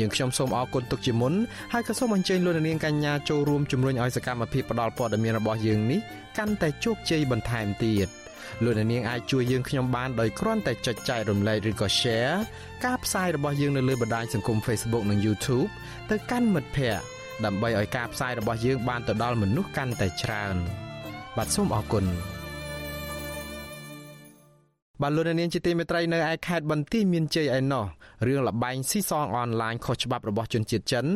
យើងខ្ញុំសូមអរគុណទុកជាមុនហើយក៏សូមអញ្ជើញលោកនាងកញ្ញាចូលរួមជំរុញឲ្យសកម្មភាពផ្តល់ព័ត៌មានរបស់យើងនេះកាន់តែជោគជ័យបន្ថែមទៀតលោកនាងអាចជួយយើងខ្ញុំបានដោយគ្រាន់តែចុចចែករំលែកឬក៏ Share ការផ្សាយរបស់យើងនៅលើបណ្ដាញសង្គម Facebook និង YouTube ទៅកាន់មិត្តភ័ក្តិដើម្បីឲ្យការផ្សាយរបស់យើងបានទៅដល់មនុស្សកាន់តែច្រើន។បាទសូមអរគុណ បាទលោកនាងជាទីមេត្រីនៅឯខេត្តបន្ទាយមានជ័យឯណោះរឿងលបែងស៊ីសងអនឡាញខុសច្បាប់របស់ជនជាតិចិន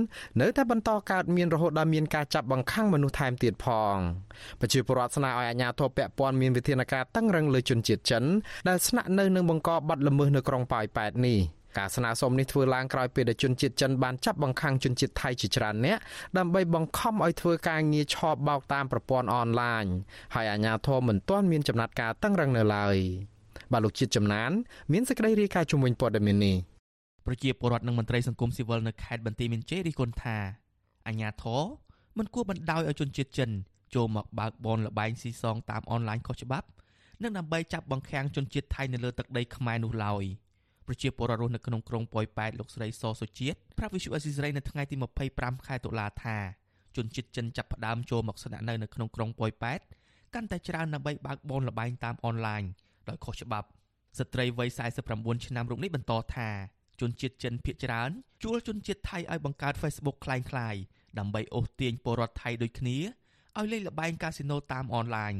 នៅតែបន្តកើតមានរហូតដល់មានការចាប់បង្ខាំងមនុស្សថែមទៀតផងប្រជាពលរដ្ឋស្នើឲ្យអាជ្ញាធរពាក់ព័ន្ធមានវិធានការតឹងរឹងលើជនជាតិចិនដែលស្នាក់នៅនឹងបង្កបាត់ល្មើសនៅក្រុងប៉ោយប៉ែតនេះការស្នើសុំនេះធ្វើឡើងក្រោយពេលដែលជនជាតិចិនបានចាប់បង្ខាំងជនជាតិថៃជាច្រើនអ្នកដើម្បីបង្ខំឲ្យធ្វើការងារឆបបោកតាមប្រព័ន្ធអនឡាញហើយអាជ្ញាធរមិនទាន់មានចំណាត់ការតឹងរឹងនៅឡើយ។ បាទលោកជាតិចំណានមានសេចក្តីរាយការណ៍ជំវិញព័ត៌មាននេះប្រជាពលរដ្ឋនិងមន្ត្រីសង្គមស៊ីវិលនៅខេត្តបន្ទាយមានជ័យរិះគន់ថាអាញាធរមិនគួរបណ្ដោយឲ្យជនជាតិចិនចូលមកបើកបនលបែងស៊ីសងតាមអនឡាញខុសច្បាប់និងដើម្បីចាប់បង្ខាំងជនជាតិថៃនៅលើទឹកដីខ្មែរនោះឡើយប្រជាពលរដ្ឋរស់នៅក្នុងក្រុងប៉ោយប៉ែតលោកស្រីសសុជាតិប្រាប់វិសុអេស៊ីសរ៉ៃនៅថ្ងៃទី25ខែតុលាថាជនជាតិចិនចាប់ផ្ដើមចូលមកស្នាក់នៅនៅក្នុងក្រុងប៉ោយប៉ែតកាន់តែច្រើនដើម្បីបើកបនលបែងតាមអនឡាញ ដោយខុសច្បាប់ស្ត្រីវ័យ49ឆ្នាំរូបនេះបន្តថាជនជាតិចិនភៀសច្រើនជួលជនជាតិថៃឲ្យបង្កើត Facebook คล้ายៗដើម្បីអូសទាញពលរដ្ឋថៃដូចគ្នាឲ្យលេងល្បែងកាស៊ីណូតាមអនឡាញ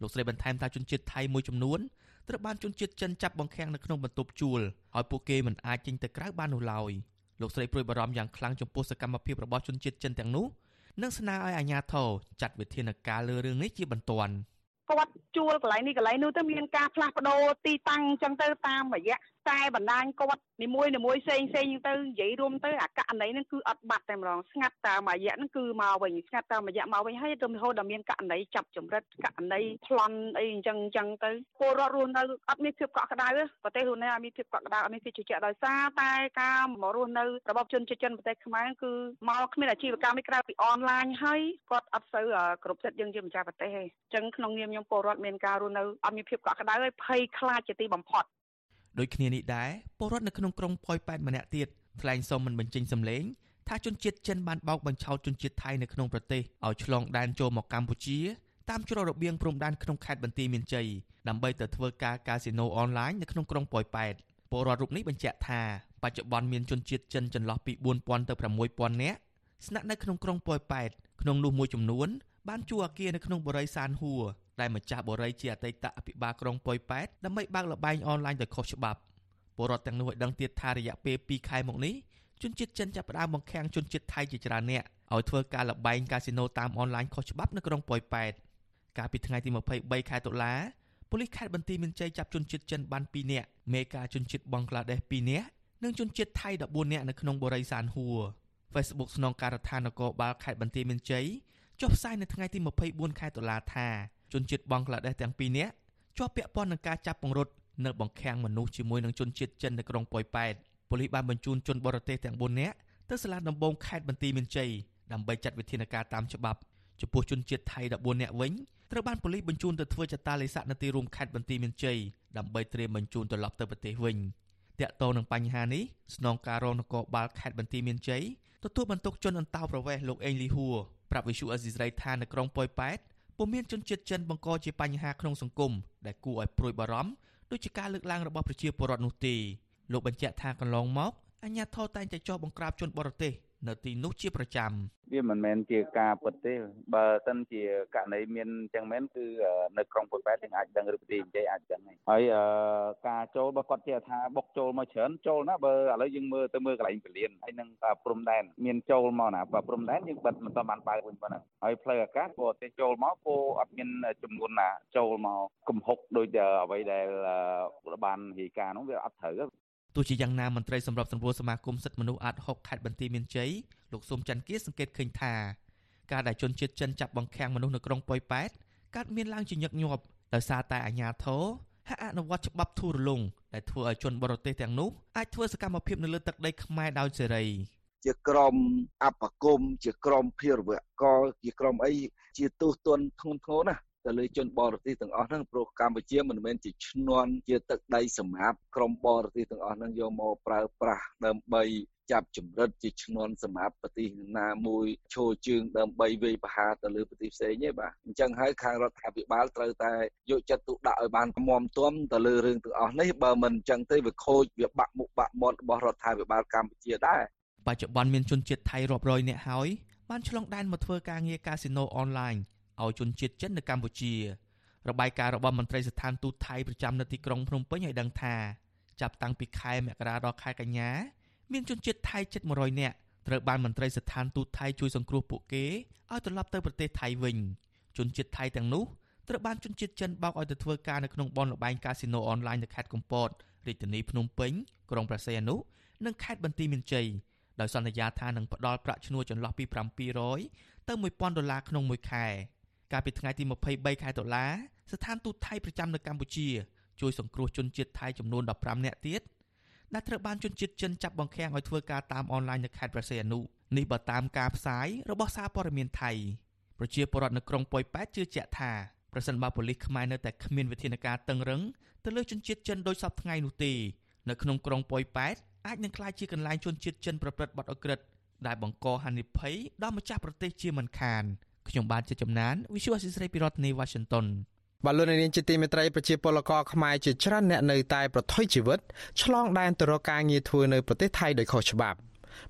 លោកស្រីបន្ថែមថាជនជាតិថៃមួយចំនួនត្រូវបានជនជាតិចិនចាប់បង្ខាំងនៅក្នុងបន្ទប់ជួលឲ្យពួកគេមិនអាចចេញទៅក្រៅបាននោះឡើយលោកស្រីព្រួយបារម្ភយ៉ាងខ្លាំងចំពោះសកម្មភាពរបស់ជនជាតិចិនទាំងនោះនិងស្នើឲ្យអាជ្ញាធរចាត់វិធានការលើរឿងនេះជាបន្ទាន់ គាត់ជួលកន្លែងនេះកន្លែងនោះទៅមានការផ្លាស់ប្ដូរទីតាំងអញ្ចឹងទៅតាមរយៈ ខ្សែបណ្ដាញគាត់នីមួយនីមួយផ្សេងផ្សេងទៅនិយាយរួមទៅអាករណីហ្នឹងគឺអត់បាត់តែម្ដងស្ងាត់តាមរយៈហ្នឹងគឺមកវិញស្ងាត់តាមរយៈមកវិញហើយទៅរហូតដល់មានករណីចាប់ចម្រិតករណីប្លន់អីអញ្ចឹងអញ្ចឹងទៅពលរដ្ឋរស់នៅអត់មានភាពកក់ក្ដៅប្រទេសរស់នៅអត់មានភាពកក់ក្ដៅអត់មានភាពជឿជាក់ដោយសារតែការមករស់នៅរបស់ជនជាតិចិនប្រទេសខ្មែរគឺមកគ្មានអាជីវកម្មក្រៅពីអនឡាញហើយគាត់អត់សូវគ្រប់សិទ្ធិយើងជាម្ចាស់ប្រទេសទេអញ្ចឹងក្នុងនាមខ្ញុំពលរដ្ឋមានការរស់នៅអត់មានភាពកក់ក្ដៅហើយភ័យខ្លាចជាទីបំផុត ដូចគ្នានេះដែរពលរដ្ឋនៅក្នុងក្រុងប៉ោយប៉ែតម្នាក់ទៀតថ្លែងសុំមិនបញ្ចេញសម្លេងថាជនជាតិចិនបានបោកបញ្ឆោតជនជាតិថៃនៅក្នុងប្រទេសឲ្យឆ្លងដែនចូលមកកម្ពុជាតាមច្រករបៀងព្រំដែនក្នុងខេត្តបន្ទាយមានជ័យដើម្បីទៅធ្វើការកាស៊ីណូអនឡាញនៅក្នុងក្រុងប៉ោយប៉ែតពលរដ្ឋរូបនេះបញ្ជាក់ថាបច្ចុប្បន្នមានជនជាតិចិនចន្លោះពី4000ទៅ6000នាក់ស្នាក់នៅក្នុងក្រុងប៉ោយប៉ែតក្នុងនោះមួយចំនួនបានជួលអគារនៅក្នុងបរិយាសានហួរ ដែលម្ចាស់បរិយជាអតីតអភិបាលក្រុងប៉ោយប៉ែតដើម្បីបើកលបែងអនឡាញដោយខុសច្បាប់ពលរដ្ឋទាំងនោះឲ្យដឹងទៀតថារយៈពេល2ខែមកនេះជនជាតិចិនចាប់ផ្ដើមបង្ខាំងជនជាតិថៃជាច្រើនអ្នកឲ្យធ្វើការលបែងកាស៊ីណូតាមអនឡាញខុសច្បាប់នៅក្រុងប៉ោយប៉ែតកាលពីថ្ងៃទី23ខែតុលាប៉ូលីសខេត្តបន្ទាយមានជ័យចាប់ជនជាតិចិនបាន2នាក់មេការជនជាតិបង់ក្លាដេស2នាក់និងជនជាតិថៃ14នាក់នៅក្នុងបរិយាសានហួរ Facebook ស្នងការដ្ឋាននគរបាលខេត្តបន្ទាយមានជ័យចុះផ្សាយនៅថ្ងៃទី24ខែតុលាថា ជនជាតិបង់ក្លាដេសទាំងពីរនាក់ជាប់ពាក់ព័ន្ធនឹងការចាប់ពង្រត់នៅបង្ខាំងមនុស្សជាមួយនឹងជនជាតិចិននៅក្រុងប៉ោយប៉ែតប៉ូលីសបានបញ្ជូនជនបរទេសទាំង4នាក់ទៅសាលាដំបងខេត្តបន្ទាយមានជ័យដើម្បីចាត់វិធានការតាមច្បាប់ចំពោះជនជាតិថៃ14នាក់វិញត្រូវបានប៉ូលីសបញ្ជូនទៅធ្វើចតាឡេស័កនៅទីរួមខេត្តបន្ទាយមានជ័យដើម្បីត្រៀមបញ្ជូនត្រឡប់ទៅប្រទេសវិញតាក់ទងនឹងបញ្ហានេះស្នងការរងនគរបាលខេត្តបន្ទាយមានជ័យទទួលបន្ទុកជនអន្តោប្រវេសន៍លោកអេងលីហួរប្រាប់វិសុអេស៊ីសរ៉ៃថានៅក្រុងប៉ោយប៉ែត ពុំមានជនជាតិចិនបង្កជាបញ្ហាក្នុងសង្គមដែលគួរឲ្យព្រួយបារម្ភដូចជាការលើកឡើងរបស់ប្រជាពលរដ្ឋនោះទេលោកបញ្ជាក់ថាកន្លងមកអាជ្ញាធរតែងតែចោះបង្ក្រាបជនបរទេស នៅទីនោះជាប្រចាំវាមិនមែនជាការពិតទេបើសិនជាករណីមានចឹងមែនគឺនៅក្រុងពុយប៉ែតយើងអាចដឹងឬប្រទេសនិយាយអាចដឹងហើយការចូលរបស់គាត់ជាថាបុកចូលមកច្រើនចូលណាបើឥឡូវយើងមើលទៅមើលកន្លែងពលានហើយនឹងព្រំដែនមានចូលមកណាបើព្រំដែនយើងបិទមិនទាន់បានបើកវិញប៉ុណ្ណឹងហើយផ្លូវអាកាសក៏ទេចូលមកក៏អត់មានចំនួនណាចូលមកកំហុកដូចអ្វីដែលបានរាយការណ៍នោះវាអត់ត្រូវ ទោះជាយ៉ាងណាមន្ត្រីសម្របសម្រួលសមាគមសិទ្ធិមនុស្សអាត់6ខេត្តបន្ទាយមានជ័យលោកសុំច័ន្ទគៀសង្កេតឃើញថាការដែលជនជាតិចិនចាប់បង្ខាំងមនុស្សនៅក្រុងប៉ោយប៉ែតកើតមានឡើងជាញឹកញាប់ដោយសារតែអាជ្ញាធរហាក់អនុវត្តច្បាប់ធូររលុងដែលធ្វើឲ្យជនបរទេសទាំងនោះអាចធ្វើសកម្មភាពនៅលើទឹកដីខ្មែរដោយសេរីជាក្រមអបគមជាក្រមភិរវកជាក្រមអីជាទូទន់ធ្ងន់ធ្ងរណា ទៅលើជនបរទេសទាំងអស់ហ្នឹងព្រោះកម្ពុជាមិនមែនជាឈ្នន់ជាទឹកដីសម្រាប់ក្រុមបរទេសទាំងអស់ហ្នឹងយកមកប្រើប្រាស់ដើម្បីចាប់ចម្រិតជាឈ្នន់សម្រាប់ប្រទេសណាមួយឈរជើងដើម្បីវាយប្រហារទៅលើប្រទេសផ្សេងទេបាទអញ្ចឹងហើយខាងរដ្ឋាភិបាលត្រូវតែយកចិត្តទុកដាក់ឲ្យបានមមទុំទៅលើរឿងទាំងអស់នេះបើមិនអញ្ចឹងទេវាខូចវាបាក់មុខបាក់មាត់របស់រដ្ឋាភិបាលកម្ពុជាដែរបច្ចុប្បន្នមានជនជាតិថៃរាប់រយនាក់ហើយបានឆ្លងដែនមកធ្វើការងារកាស៊ីណូអនឡាញ ឲ្យជនជាតិចិននៅកម្ពុជារបាយការណ៍របស់មន្ត្រីស្ថានទូតថៃប្រចាំនៅទីក្រុងភ្នំពេញឲ្យដឹងថាចាប់តាំងពីខែមករាដល់ខែកញ្ញាមានជនជាតិថៃជិត100នាក់ត្រូវបានមន្ត្រីស្ថានទូតថៃជួយសង្គ្រោះពួកគេឲ្យត្រឡប់ទៅប្រទេសថៃវិញជនជាតិថៃទាំងនោះត្រូវបានជនជាតិចិនបោកឲ្យទៅធ្វើការនៅក្នុងបនលបែងកាស៊ីណូអនឡាញនៅខេត្តកំពតរាជធានីភ្នំពេញក្រុងព្រះសីហនុនិងខេត្តបន្ទាយមានជ័យដោយសន្យាថានឹងផ្ដល់ប្រាក់ឈ្នួលចន្លោះពី700ទៅ1000ដុល្លារក្នុងមួយខែ កាលពីថ្ងៃទី23ខែតុលាស្ថានទូតថៃប្រចាំនៅកម្ពុជាជួយសង្គ្រោះជនជាតិថៃចំនួន15នាក់ទៀតដែលត្រូវបានជនជាតិចិនចាប់បង្ខាំងឲ្យធ្វើការតាមអនឡាញនៅខេត្តព្រះសីហនុនេះបើតាមការផ្សាយរបស់សារព័ត៌មានថៃប្រជាពលរដ្ឋនៅក្រុងប៉ោយប៉ែតជឿជាក់ថាប្រសិនបើប៉ូលីសខ្មែរនៅតែគ្មានវិធានការតឹងរឹងទៅលើជនជាតិចិនដោយសពថ្ងៃនោះទេនៅក្នុងក្រុងប៉ោយប៉ែតអាចនឹងក្លាយជាកន្លែងជនជាតិចិនប្រព្រឹត្តបទអក្រិតដែលបង្កហានិភ័យដល់ម្ចាស់ប្រទេសជាមិនខាន ខ្ញុំបាទជាចំណាន Visual Assisray ពីរដ្ឋធានី Washington បលូននាងជាទីមេត្រីប្រជាពលករខ្មែរជាច្រើនអ្នកនៅតែប្រថុយជីវិតឆ្លងដែនទៅរកការងារធ្វើនៅប្រទេសថៃដោយខុសច្បាប់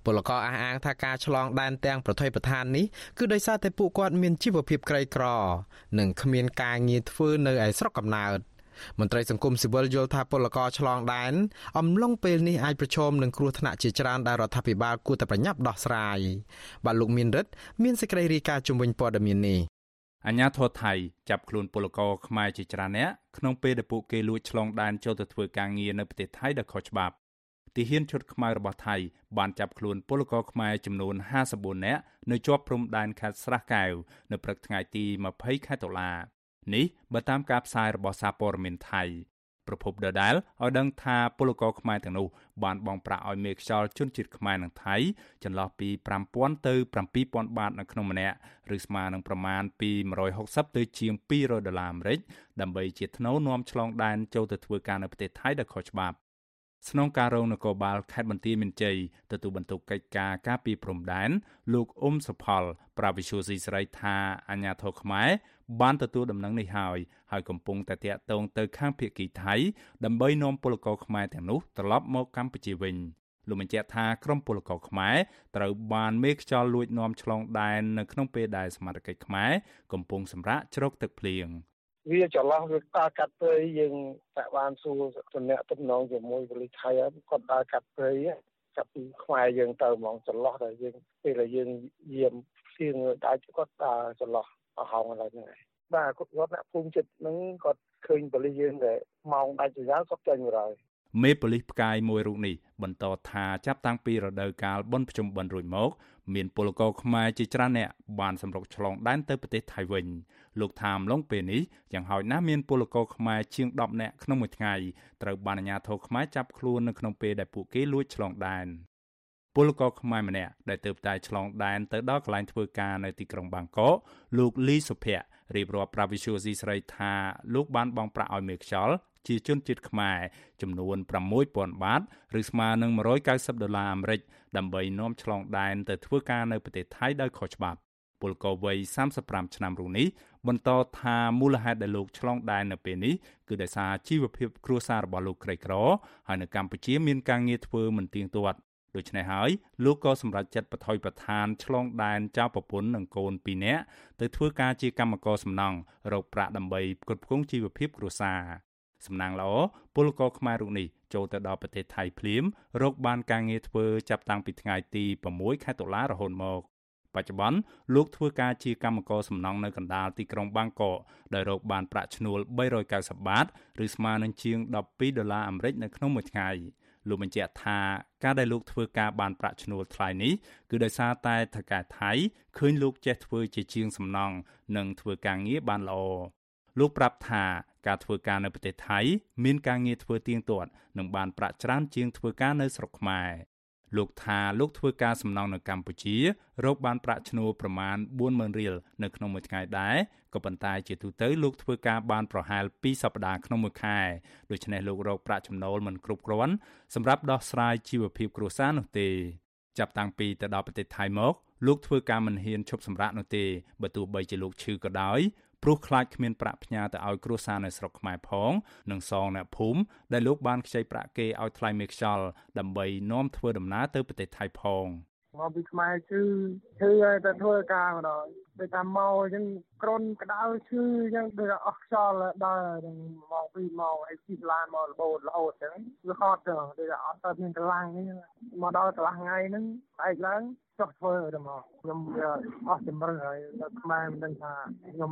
ពលករអះអាងថាការឆ្លងដែនទាំងប្រថុយប្រឋាននេះគឺដោយសារតែពួកគាត់មានជីវភាពក្រីក្រ និងគ្មានការងារធ្វើនៅឯស្រុកកំណើត មន្ត្រីសង្គមស៊ីវិលយល់ថាពលករឆ្លងដែនអំឡុងពេលនេះអាចប្រឈមនឹងគ្រោះថ្នាក់ជាច្រើនដែលរដ្ឋាភិបាលគួរតែប្រញាប់ដោះស្រាយបាទលោកមានរិទ្ធមានសេចក្តីរាយការណ៍ជំវិញព័ត៌មាននេះអញ្ញាធរថៃចាប់ខ្លួនពលករខ្មែរជាច្រើនអ្នកក្នុងពេលដែលពួកគេលួចឆ្លងដែនចូលទៅធ្វើការងារនៅប្រទេសថៃដោយខុសច្បាប់ទាហានឈុតខ្មៅរបស់ថៃបានចាប់ខ្លួនពលករខ្មែរចំនួន54នាក់នៅជាប់ព្រំដែនខេត្តស្រះកែវនៅព្រឹកថ្ងៃទី20ខែតុលា នេះបើតាមការផ្សាយរបស់សារព័ត៌មានថៃប្រពន្ធដដែលឲ្យដឹងថាពលករខ្មែរទាំងនោះបានបង់ប្រាក់ឲ្យមេខ្យល់ជនជាតិខ្មែរនិងថៃចន្លោះពី5000ទៅ7000បាតនៅក្នុងម្នាក់ឬស្មើនឹងប្រមាណពី160ទៅជាង200ដុល្លារអាមេរិកដើម្បីជាថ្នូវនាំឆ្លងដែនចូលទៅធ្វើការនៅប្រទេសថៃដោយខុសច្បាប់ស្នងការរងនគរបាលខេត្តបន្ទាយមានជ័យទទួលបន្ទុកកិច្ចការការពីព្រំដែនលោកអ៊ុំសុផល ប្រាវិសុយស៊ីស្រីថាអាញាធរខ្មែរ បានទទួលដំណឹងនេះហើយហើយកំពុងតែតាក់ទងទៅខាងភៀកគីថៃដើម្បីនាំពលករខ្មែរទាំងនោះត្រឡប់មកកម្ពុជាវិញលោកបញ្ជាក់ថាក្រុមពលករខ្មែរត្រូវបានមេខ្យល់លួចនាំឆ្លងដែននៅក្នុងពេលដែលសមាជិកខ្មែរកំពុងសម្រាកជ្រកទឹកភ្លៀងវាចន្លោះវាដើរកាត់ព្រៃយើងតែបានសួរតំណែងតំណងជាមួយប៉ូលីសថៃគាត់ដើរកាត់ព្រៃកាត់ពីខ្មែរយើងទៅហ្មងចន្លោះតែយើងពេលដែលយើងយាមផ្ទៀងដាច់គាត់ដើរចន្លោះ អស់ហោងឡើយហ្នឹងបាទគាត់គាត់អ្នកភូមិចិត្តហ្នឹងគាត់ឃើញប៉ូលីសយើងតែម៉ោងដាច់ទៅយ៉ាងគាត់ចេញមកហើយមេប៉ូលីសផ្កាយមួយរូបនេះបន្តថាចាប់តាំងពីរដូវកាលបុណ្យភ្ជុំបិណ្ឌរួចមក មានពលករខ្មែរជាច្រើនអ្នកបានសម្រុកឆ្លងដែនទៅប្រទេសថៃវិញលោកថាមឡុងពេលនេះយ៉ាងហោចណាស់មានពលករខ្មែរជាង10នាក់ក្នុងមួយថ្ងៃត្រូវបានអាជ្ញាធរខ្មែរចាប់ខ្លួននៅក្នុងពេលដែលពួកគេលួចឆ្លងដែន ពលករខ្មែរម្នាក់ដែលទៅតែឆ្លងដែនទៅដល់កន្លែងធ្វើការនៅទីក្រុងបាងកកលោកលីសុភ័ក្ររៀបរាប់ប្រាវិសុយស៊ីស្រីថាលោកបានបង់ប្រាក់ឲ្យមេខ្យល់ជាជនជាតិខ្មែរចំនួន6000បាតឬស្មើនឹង190ដុល្លារអាមេរិកដើម្បីនាំឆ្លងដែនទៅធ្វើការនៅប្រទេសថៃដោយខុសច្បាប់ពលករវ័យ35ឆ្នាំរូបនេះបន្តថាមូលហេតុដែលលោកឆ្លងដែននៅពេលនេះគឺដោយសារជីវភាពគ្រួសាររបស់លោកក្រីក្រហើយនៅកម្ពុជាមានការងារធ្វើមិនទៀងទាត់ ដូច្នេះហើយលោកក៏សម្រេចចិត្តបថុយប្រឋានឆ្លងដែនចៅប្រពន្ធនិងកូន2នាក់ទៅធ្វើការជាកម្មករសំណង់រកប្រាក់ដើម្បីផ្គត់ផ្គង់ជីវភាពគ្រួសារសំណាងល្អពលករខ្មែររូបនេះចូលទៅដល់ប្រទេសថៃភ្លាមរកបានការងារធ្វើចាប់តាំងពីថ្ងៃទី6ខែតុលារហូតមកបច្ចុប្បន្នលោកធ្វើការជាកម្មករសំណង់នៅកណ្ដាលទីក្រុងបាងកកដោយរកបានប្រាក់ឈ្នួល390បាតឬស្មើនឹងជាង12ដុល្លារអាមេរិកនៅក្នុងមួយថ្ងៃ លោកបញ្ជាក់ថាការដែលលោកធ្វើការបានប្រាក់ឈ្នួលថ្លៃនេះគឺដោយសារតែថកែថៃឃើញលោកចេះធ្វើជាជាងសំណង់និងធ្វើការងារបានល្អលោកប្រាប់ថាការធ្វើការនៅប្រទេសថៃមានការងារធ្វើទៀងទាត់និងបានប្រាក់ច្រើនជាងធ្វើការនៅស្រុកខ្មែរ លោកថាលោកធ្វើការសំណង់នៅកម្ពុជារកបានប្រាក់ឈ្នួលប្រមាណ40000រៀលនៅក្នុងមួយថ្ងៃដែរក៏ប៉ុន្តែជាទូទៅលោកធ្វើការបានប្រហែល2សប្តាហ៍ក្នុងមួយខែដូច្នេះលោករកប្រាក់ចំណូលមិនគ្រប់គ្រាន់សម្រាប់ដោះស្រាយជីវភាពគ្រួសារនោះទេចាប់តាំងពីទៅដល់ប្រទេសថៃមកលោកធ្វើការមិនហ៊ានឈប់សម្រាកនោះទេបើទោះបីជាលោកឈឺក៏ដោយ ព្រោះខ្លាចគ្មានប្រាក់ផ្ញើទៅឲ្យគ្រួសារនៅស្រុកខ្មែរផងនិងសងអ្នកភូមិដែលលោកបានខ្ចីប្រាក់គេឲ្យថ្លៃមេខ្យល់ដើម្បីនាំធ្វើដំណើរទៅប្រទេសថៃផងមកពីខ្មែរគឺឈឺហើយតែធ្វើការម្ដង ដូចថាមកអញ្ចឹងក្រុនក្តៅឈឺអញ្ចឹងដូចអស់ខ្យល់ដល់ម៉ោង2ម៉ោងអីជិះឡានមករហូតរហូតអញ្ចឹងវាហត់ទៅដូចអត់ទៅមានកម្លាំងអីមកដល់កន្លះថ្ងៃហ្នឹងស្អែកឡើងចុះធ្វើទៅមកខ្ញុំវាអស់ជំរឿហើយនៅខ្មែរមិនដឹងថាខ្ញុំ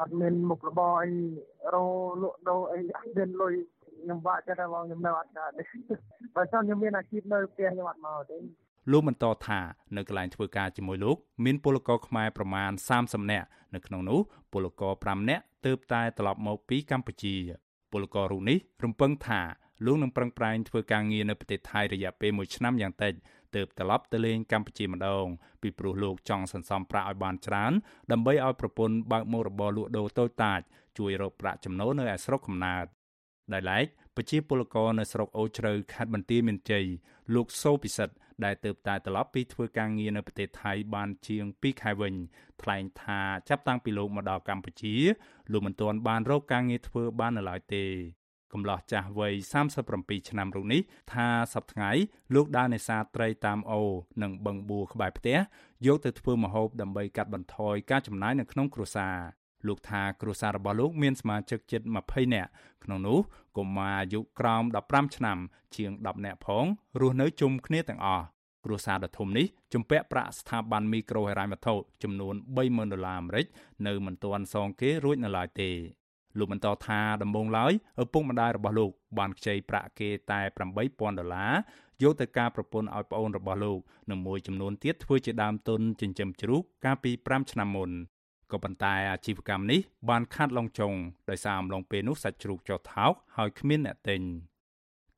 អត់មានមុខរបរអីរោលក់ដូរអីអត់មានលុយខ្ញុំបាក់ចិត្តថាបងខ្ញុំនៅអត់កើតទេបើសិនខ្ញុំមានអាជីពនៅផ្ទះខ្ញុំអត់មកទេ លោកបន្តថានៅកន្លែងធ្វើការជាមួយលោកមានពលករខ្មែរប្រមាណ30នាក់នៅក្នុងនោះពលករ5នាក់ទើបតែត្រឡប់មកពីកម្ពុជា ពលកររូបនេះរំពឹងថាលោកនឹងប្រឹងប្រែងធ្វើការងារនៅប្រទេសថៃរយៈពេល1ឆ្នាំយ៉ាងតិចទើបត្រឡប់ទៅលេងកម្ពុជាម្ដងពីព្រោះលោកចង់សន្សំប្រាក់ឲ្យបានច្រើនដើម្បីឲ្យប្រពន្ធបើកមុខរបរលក់ដូរតូចតាចជួយរកប្រាក់ចំណូលនៅឯស្រុកកំណើតដែលឡែកប្រជាពលករនៅស្រុកអូជ្រៅខេត្តបន្ទាយមានជ័យលោកសូពិសិដ្ឋ ដែលទើបតែត្រឡប់ពីធ្វើការងារនៅប្រទេសថៃបានជាង2ខែវិញ ថ្លែងថាចាប់តាំងពីលោកមកដល់កម្ពុជាលោកមិនទាន់បានរកការងារធ្វើបាននៅឡើយទេកំឡោះចាស់វ័យ37ឆ្នាំរូបនេះថាសប្តាហ៍លោកដើរនេសាទត្រីតាមអូរនិងបឹងបួក្បែរផ្ទះយកទៅធ្វើម្ហូបដើម្បីកាត់បន្ថយការចំណាយនៅក្នុងគ្រួសារ លោកថាគ្រួសាររបស់លោកមានសមាជិកជិត20នាក់ក្នុងនោះកុមារអាយុក្រោម15ឆ្នាំ ជាង10នាក់ផងរស់នៅជុំគ្នាទាំងអស់គ្រួសារដ៏ធំនេះជំពាក់ប្រាក់ស្ថាប័នមីក្រូហិរញ្ញវត្ថុចំនួន30,000ដុល្លារអាមេរិកនៅមិនទាន់សងគេរួចនៅឡើយទេលោកបន្តថាដំបូងឡើយឪពុកម្ដាយរបស់លោកបានខ្ចីប្រាក់គេតែ8000ដុល្លារយកទៅការប្រពន្ធឲ្យប្អូនរបស់លោកនិងមួយចំនួនទៀតធ្វើជាដើមទុនចិញ្ចឹមជ្រូកកាលពី5ឆ្នាំមុន ក៏ប៉ុន្តែអាជីវកម្មនេះបានខាត់ឡងចុងដោយសារអំឡុងពេលនោះសាច់ជ្រូកចុះថោកហើយគ្មានអ្នកទិញ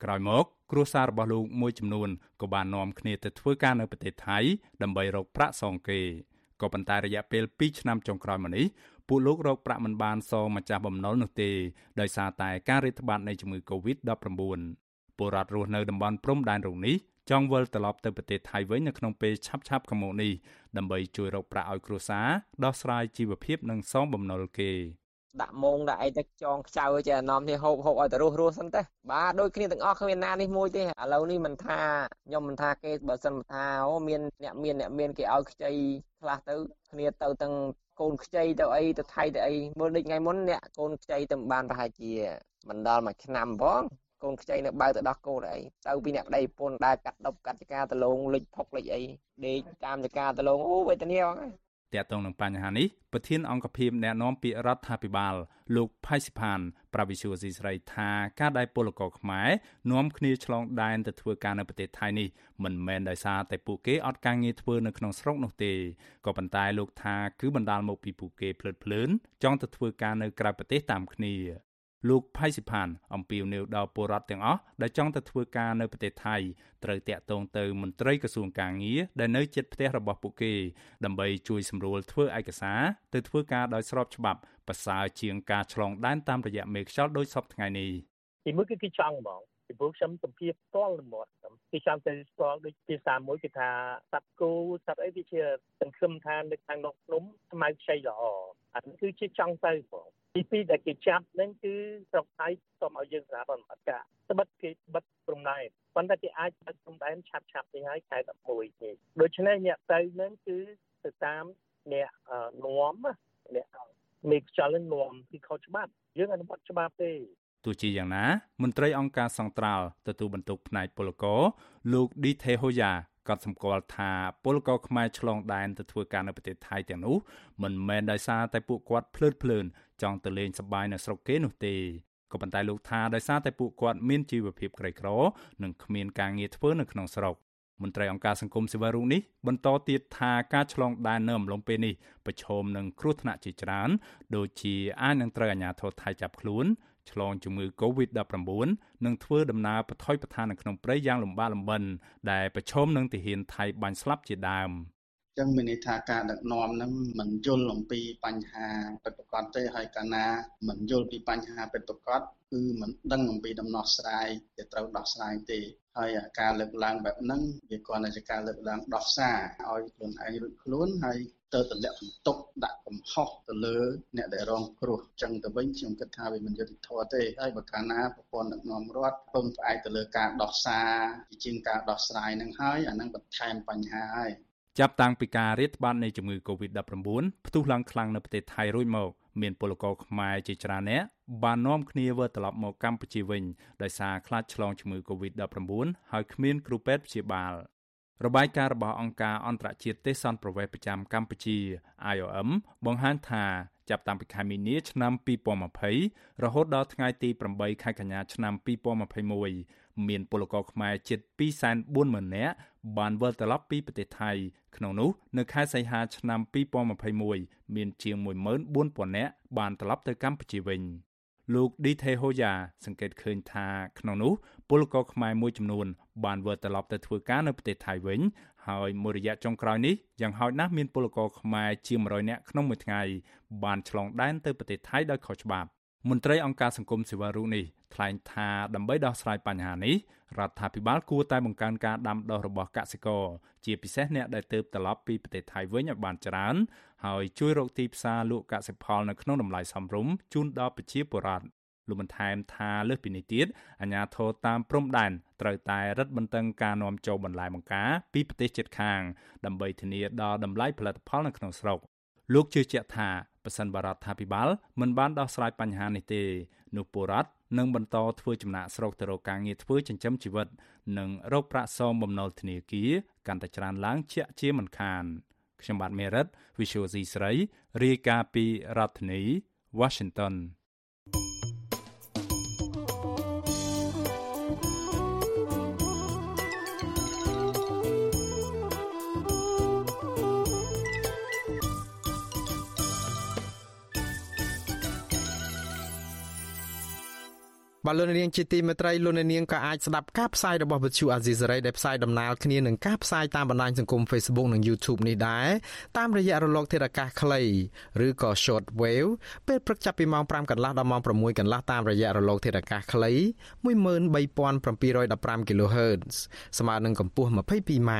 ក្រោយមក គ្រួសាររបស់លោកមួយចំនួនក៏បាននាំគ្នាទៅធ្វើការនៅប្រទេសថៃដើម្បីរកប្រាក់សងគេក៏ប៉ុន្តែរយៈពេល2ឆ្នាំចុងក្រោយមកនេះពួកលោករកប្រាក់មិនបានសងម្ចាស់បំណុលនោះទេដោយសារតែការរាតត្បាតនៃជំងឺ Covid-19 ពលរដ្ឋរស់នៅតំបន់ព្រំដែនរងនេះ ចង់វិលត្រឡប់ទៅប្រទេសថៃវិញនៅក្នុងពេលឆាប់ៗខាងមុខនេះដើម្បីជួយរកប្រាក់ឲ្យគ្រួសារដោះស្រាយជីវភាពនិងសងបំណុលគេដាក់មងដាក់អីទៅចងខ្ចៅចេះអាណំនេះហូបហូបឲ្យទៅរស់រស់សិនទេបាទដូចគ្នាទាំងអស់គ្មានណានេះមួយទេឥឡូវនេះមិនថាខ្ញុំមិនថាគេបើសិនថាអូមានអ្នកមានអ្នកមានគេឲ្យខ្ចីខ្លះទៅគ្នាទៅទាំងកូនខ្ចីទៅអីទៅថៃទៅអីមើលដូចថ្ងៃមុនអ្នកកូនខ្ចីទៅបានប្រហែលជាមិនដល់មួយឆ្នាំផង កូនខ្ចីនៅបើទៅដោះកូនអីទៅពីអ្នកប្តីប្រពន្ធដែលកាត់ដប់កាត់ចការដលងលិចផុកលិចអីដេកតាមចការដលងអូវេទនាបងតាក់ទងនឹងបញ្ហានេះប្រធានអង្គភិបអ្នកណែនាំពាក្យរដ្ឋាភិបាល លោកផៃសិផានប្រាវិសុវស៊ីស្រីថាការដែលពលករខ្មែរនាំគ្នាឆ្លងដែនទៅធ្វើការនៅប្រទេសថៃនេះមិនមែនដោយសារតែពួកគេអត់ការងារធ្វើនៅក្នុងស្រុកនោះទេក៏ប៉ុន្តែលោកថាគឺបណ្ដាលមកពីពួកគេភ្លើតភ្លើនចង់ទៅធ្វើការនៅក្រៅប្រទេសតាមគ្នា លោកផៃសិផានអំពាវនាវដល់ពលរដ្ឋទាំងអស់ដែលចង់ទៅធ្វើការនៅប្រទេសថៃត្រូវតាក់ទងទៅមន្ត្រីក្រសួងកាងារដែលនៅជិតផ្ទះរបស់ពួកគេដើម្បីជួយសម្រួលធ្វើឯកសារទៅធ្វើការដោយស្របច្បាប់ប្រសើរជាងការឆ្លងដែនតាមរយៈមេខ្យល់ដោយសពថ្ងៃនេះទីមួយគឺគេចង់ហ្មងពីព្រោះខ្ញុំសម្ភារផ្ទាល់ល្មាត់គេចាំទៅស្គាល់ដូចភាសាមួយគេថាសត្វគោសត្វអីវាជាសង្ឃឹមថានៅខាងនោះភ្នំស្មៅខ្ចីល្អ អានេះគឺជាចង់ទៅបងទីពីរដែលគេចាប់នឹងគឺស្រុកថៃសូមឲ្យយើងស្រាប់អត់កាត្បិតគេបិទព្រំដែនប៉ុន្តែគេអាចបិទព្រំដែនឆាប់ឆាប់នេះហើយខែ11ទេដូច្នេះអ្នកទៅនឹងគឺទៅតាមអ្នកនាំអ្នកមេខ្យល់នឹងនាំពីខុសច្បាប់យើងអនុវត្តច្បាប់ទេទោះជាយ៉ាងណាមន្ត្រីអង្គការសង្ត្រាល់ទទួលបន្ទុកផ្នែកពលករលោកឌីថេហូយ៉ា ក៏សម្គាល់ថាពលករខ្មែរឆ្លងដែនទៅធ្វើការនៅប្រទេសថៃទាំងនោះមិនមែនដោយសារតែពួកគាត់ភ្លើតភ្លើនចង់ទៅលេងសប្បាយនៅស្រុកគេនោះទេក៏ប៉ុន្តែលោកថាដោយសារតែពួកគាត់មានជីវភាពក្រីក្រនិងគ្មានការងារធ្វើនៅក្នុងស្រុកមន្ត្រីអង្គការសង្គមស៊ីវិលរូបនេះបន្តទៀតថាការឆ្លងដែននៅអំឡុងពេលនេះប្រឈមនឹងគ្រោះថ្នាក់ជាច្រើន ដូចជាអាចនឹងត្រូវអាជ្ញាធរថៃចាប់ខ្លួន ឆ្លងជំងឺ Covid-19 និងធ្វើដំណើរបថុយបឋាននៅក្នុងព្រៃយ៉ាងលំបាកលំបិនដែលប្រឈមនឹងទាហានថៃបាញ់ស្លាប់ជាដើមចឹងមានន័យថាការដឹកនាំហ្នឹងមិនយល់អំពីបញ្ហាពិតប្រាកដទេហើយកាលណាមិនយល់ពីបញ្ហាពិតប្រាកដគឺមិនដឹងអំពីដំណោះស្រាយដែលត្រូវដោះស្រាយទេហើយការលើកឡើងបែបហ្នឹងវាគ្រាន់តែជាការលើកឡើងដោះសារឲ្យខ្លួនឯងរួចខ្លួនហើយ ទៅតម្លាក់បន្ទុកដាក់កំហុសទៅលើអ្នកដែលរងគ្រោះចឹងទៅវិញខ្ញុំគិតថាវាមិនយុត្តិធម៌ទេហើយបើកាលណាប្រព័ន្ធដឹកនាំរដ្ឋពឹងផ្អែកទៅលើការដោះសារជាជាងការដោះស្រាយនឹងហើយអានឹងបន្ថែមបញ្ហាហើយចាប់តាំងពីការរាតត្បាតនៃជំងឺ Covid-19 ផ្ទុះឡើងខ្លាំងនៅប្រទេសថៃរួចមកមានពលករខ្មែរជាច្រើនអ្នកបាននាំគ្នាវិលត្រឡប់មកកម្ពុជាវិញដោយសារខ្លាចឆ្លងជំងឺ Covid-19 ហើយគ្មានគ្រូពេទ្យព្យាបាល របាយការណ៍របស់អង្គការអន្តរជាតិទេសន្តប្រវេសប្រចាំកម្ពុជា IOM បង្ហាញថាចាប់តាំងពីខែមីនាឆ្នាំ2020រហូតដល់ថ្ងៃទី8ខែកញ្ញាឆ្នាំ2021មានពលករខ្មែរជិត240,000នាក់បានវិលត្រឡប់ពីប្រទេសថៃក្នុងនោះនៅខែសីហាឆ្នាំ2021មានជាង14,000នាក់បានត្រឡប់ទៅកម្ពុជាវិញ លោក ឌីថេហូយ៉ាសង្កេតឃើញថាក្នុងនោះពលករខ្មែរមួយចំនួន បានវិលត្រឡប់ទៅធ្វើការនៅប្រទេសថៃវិញហើយមួយរយៈចុងក្រោយនេះយ៉ាងហោចណាស់មានពលករខ្មែរជាង100នាក់ក្នុងមួយថ្ងៃបានឆ្លងដែនទៅប្រទេសថៃដោយខុសច្បាប់ មន្ត្រីអង្គការសង្គមស៊ីវិលរូបនេះថ្លែងថាដើម្បីដោះស្រាយបញ្ហានេះរដ្ឋាភិបាលគួរតែបង្កើនការដាំដុះរបស់កសិករជាពិសេសអ្នកដែលទើបត្រឡប់ពីប្រទេសថៃវិញឲ្យបានច្រើនហើយជួយរកទីផ្សារលក់កសិផលនៅក្នុងតម្លៃសមរម្យជូនដល់ប្រជាពលរដ្ឋលោកបន្ថែមថាលើសពីនេះទៀតអាជ្ញាធរតាមព្រំដែនត្រូវតែរឹតបន្តឹងការនាំចូលបន្លែបង្ការពីប្រទេសជិតខាង ដើម្បីធានាដល់តម្លៃផលិតផលនៅក្នុងស្រុកលោកជឿជាក់ថា ប្រសិនបរដ្ឋាភិបាលមិនបានដោះស្រាយបញ្ហានេះទេនោះពលរដ្ឋនឹងបន្តធ្វើចំណាក់ស្រុកទៅរកការងារធ្វើចិញ្ចឹមជីវិត និងរកប្រាក់សងបំណុលធនាគារកាន់តែច្រើនឡើងជាក់ជាមិនខានខ្ញុំបាទមេរិត Visual C ស្រីរាយការណ៍ពីរដ្ឋធានី Washington បាទលោកនាងជាទីមេត្រីលោកនាងក៏អាចស្ដាប់ការផ្សាយរបស់វិទ្យុអាស៊ីសេរីដែលផ្សាយដំណើរគ្នានឹងការផ្សាយតាមបណ្ដាញសង្គម Facebook និង YouTube នេះដែរតាមរយៈរលកធាតុអាកាសខ្លីឬក៏ Short Wave ពេលព្រឹកចាប់ពីម៉ោង5កន្លះដល់ម៉ោង6កន្លះតាមរយៈរលកធាតុអាកាសខ្លី13715 kHz ស្មើនឹងកម្ពស់ 22m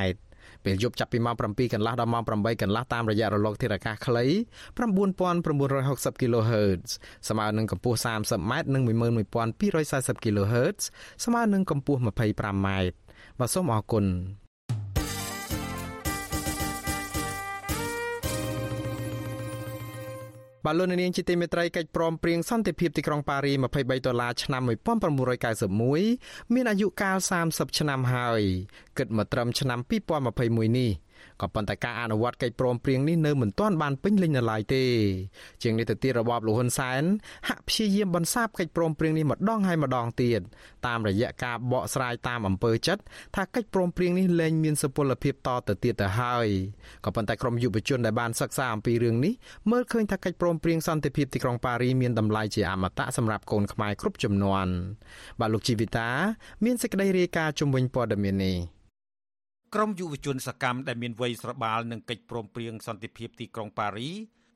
ពេលយប់ចាប់ពីម៉ោង7កន្លះដល់ម៉ោង8កន្លះតាមរយៈរលកធាតុអាកាសខ្លី9960 kHz ស្មើនឹងកម្ពស់ 30m និង11240 kHz ស្មើនឹងកម្ពស់ 25m បាទសូមអរគុណ បាទលោកនាងជាទីមេត្រីកិច្ចព្រមព្រៀងសន្តិភាពទីក្រុងប៉ារី23ដុល្លារឆ្នាំ1991មានអាយុកាល30ឆ្នាំហើយគិតមកត្រឹមឆ្នាំ2021នេះ ក៏ប៉ុន្តែការអនុវត្តកិច្ចព្រមព្រៀងនេះនៅមិនទាន់បានពេញលេញនៅឡើយទេ ជាងនេះទៅទៀតរបបលហ៊ុនសែនហាក់ព្យាយាមបន្សាបកិច្ចព្រមព្រៀងនេះម្ដងហើយម្ដងទៀតតាមរយៈការបកស្រាយតាមអំពើចិត្តថាកិច្ចព្រមព្រៀងនេះលែងមានសុពលភាពតទៅទៀតទៅហើយក៏ប៉ុន្តែក្រមយុវជនដែលបានសិក្សាអំពីរឿងនេះមើលឃើញថាកិច្ចព្រមព្រៀងសន្តិភាពទីក្រុងប៉ារីមានតម្លៃជាអមតៈសម្រាប់កូនខ្មែរគ្រប់ជំនាន់បាទលោកជីវិតា មានសេចក្តីរាយការណ៍ជំវិញព័ត៌មាននេះ ក្រមយុវជនសកម្មដែលមានវ័យស្របាលនឹងកិច្ចព្រមព្រៀងសន្តិភាពទីក្រុងប៉ារី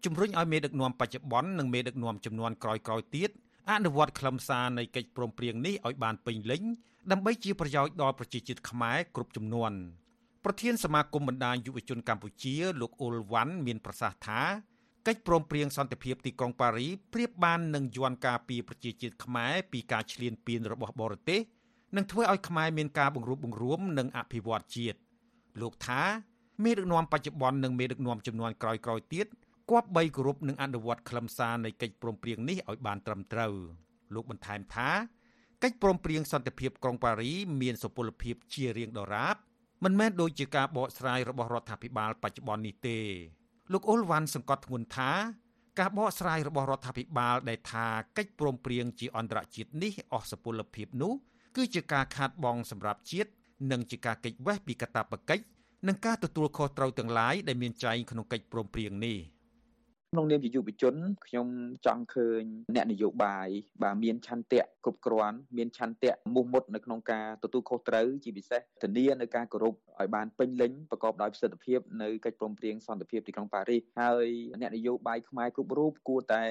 ជំរុញឲ្យមេដឹកនាំបច្ចុប្បន្ននិងមេដឹកនាំចំនួនក្រោយៗទៀតអនុវត្តខ្លឹមសារនៃកិច្ចព្រមព្រៀងនេះឲ្យបានពេញលេញដើម្បីជាប្រយោជន៍ដល់ប្រជាជាតិខ្មែរគ្រប់ចំនួនប្រធានសមាគមបណ្ដាញយុវជនកម្ពុជា លោកអ៊ុលវ៉ាន់មានប្រសាសន៍ថាកិច្ចព្រមព្រៀងសន្តិភាពទីក្រុងប៉ារីប្រៀបបាននឹងយន្តការពីប្រជាជាតិខ្មែរពីការឈ្លានពានរបស់បរទេសនិងធ្វើឲ្យខ្មែរមានការបង្រួបបង្រួមនិងអភិវឌ្ឍជាតិ លោកថាមេដឹកនាំបច្ចុប្បន្ននិងមេដឹកនាំចំនួនក្រោយៗទៀតគប្បីគោរពនិងអនុវត្តខ្លឹមសារនៃកិច្ចព្រមព្រៀងនេះឲ្យបានត្រឹមត្រូវលោកបន្ថែមថាកិច្ចព្រមព្រៀងសន្តិភាពក្រុងប៉ារីមានសុពលភាពជារៀងដរាបមិនមែនដូចជាការបកស្រាយរបស់រដ្ឋាភិបាលបច្ចុប្បន្ននេះទេលោកអ៊ុលវ៉ាន់សង្កត់ធ្ងន់ថាការបកស្រាយរបស់រដ្ឋាភិបាលដែលថាកិច្ចព្រមព្រៀងជាអន្តរជាតិនេះអស់សុពលភាពនោះគឺជាការខាតបង់សម្រាប់ជាតិ និងជាការកិច្ចវេះពីកាតព្វកិច្ចនិងការទទួលខុសត្រូវទាំងឡាយដែលមានចែងក្នុងកិច្ចព្រមព្រៀងនេះក្នុងនាមជាយុវជនខ្ញុំចង់ឃើញអ្នកនយោបាយបាទមានឆន្ទៈគ្រប់គ្រាន់មានឆន្ទៈមោះមុតនៅក្នុងការទទួលខុសត្រូវជាពិសេសធានានៅការគោរពឲ្យបានពេញលេញប្រកបដោយប្រសិទ្ធភាពនៅកិច្ចព្រមព្រៀងសន្តិភាពទីក្រុងប៉ារីសហើយអ្នកនយោបាយខ្មែរគ្រប់រូបគួរតែ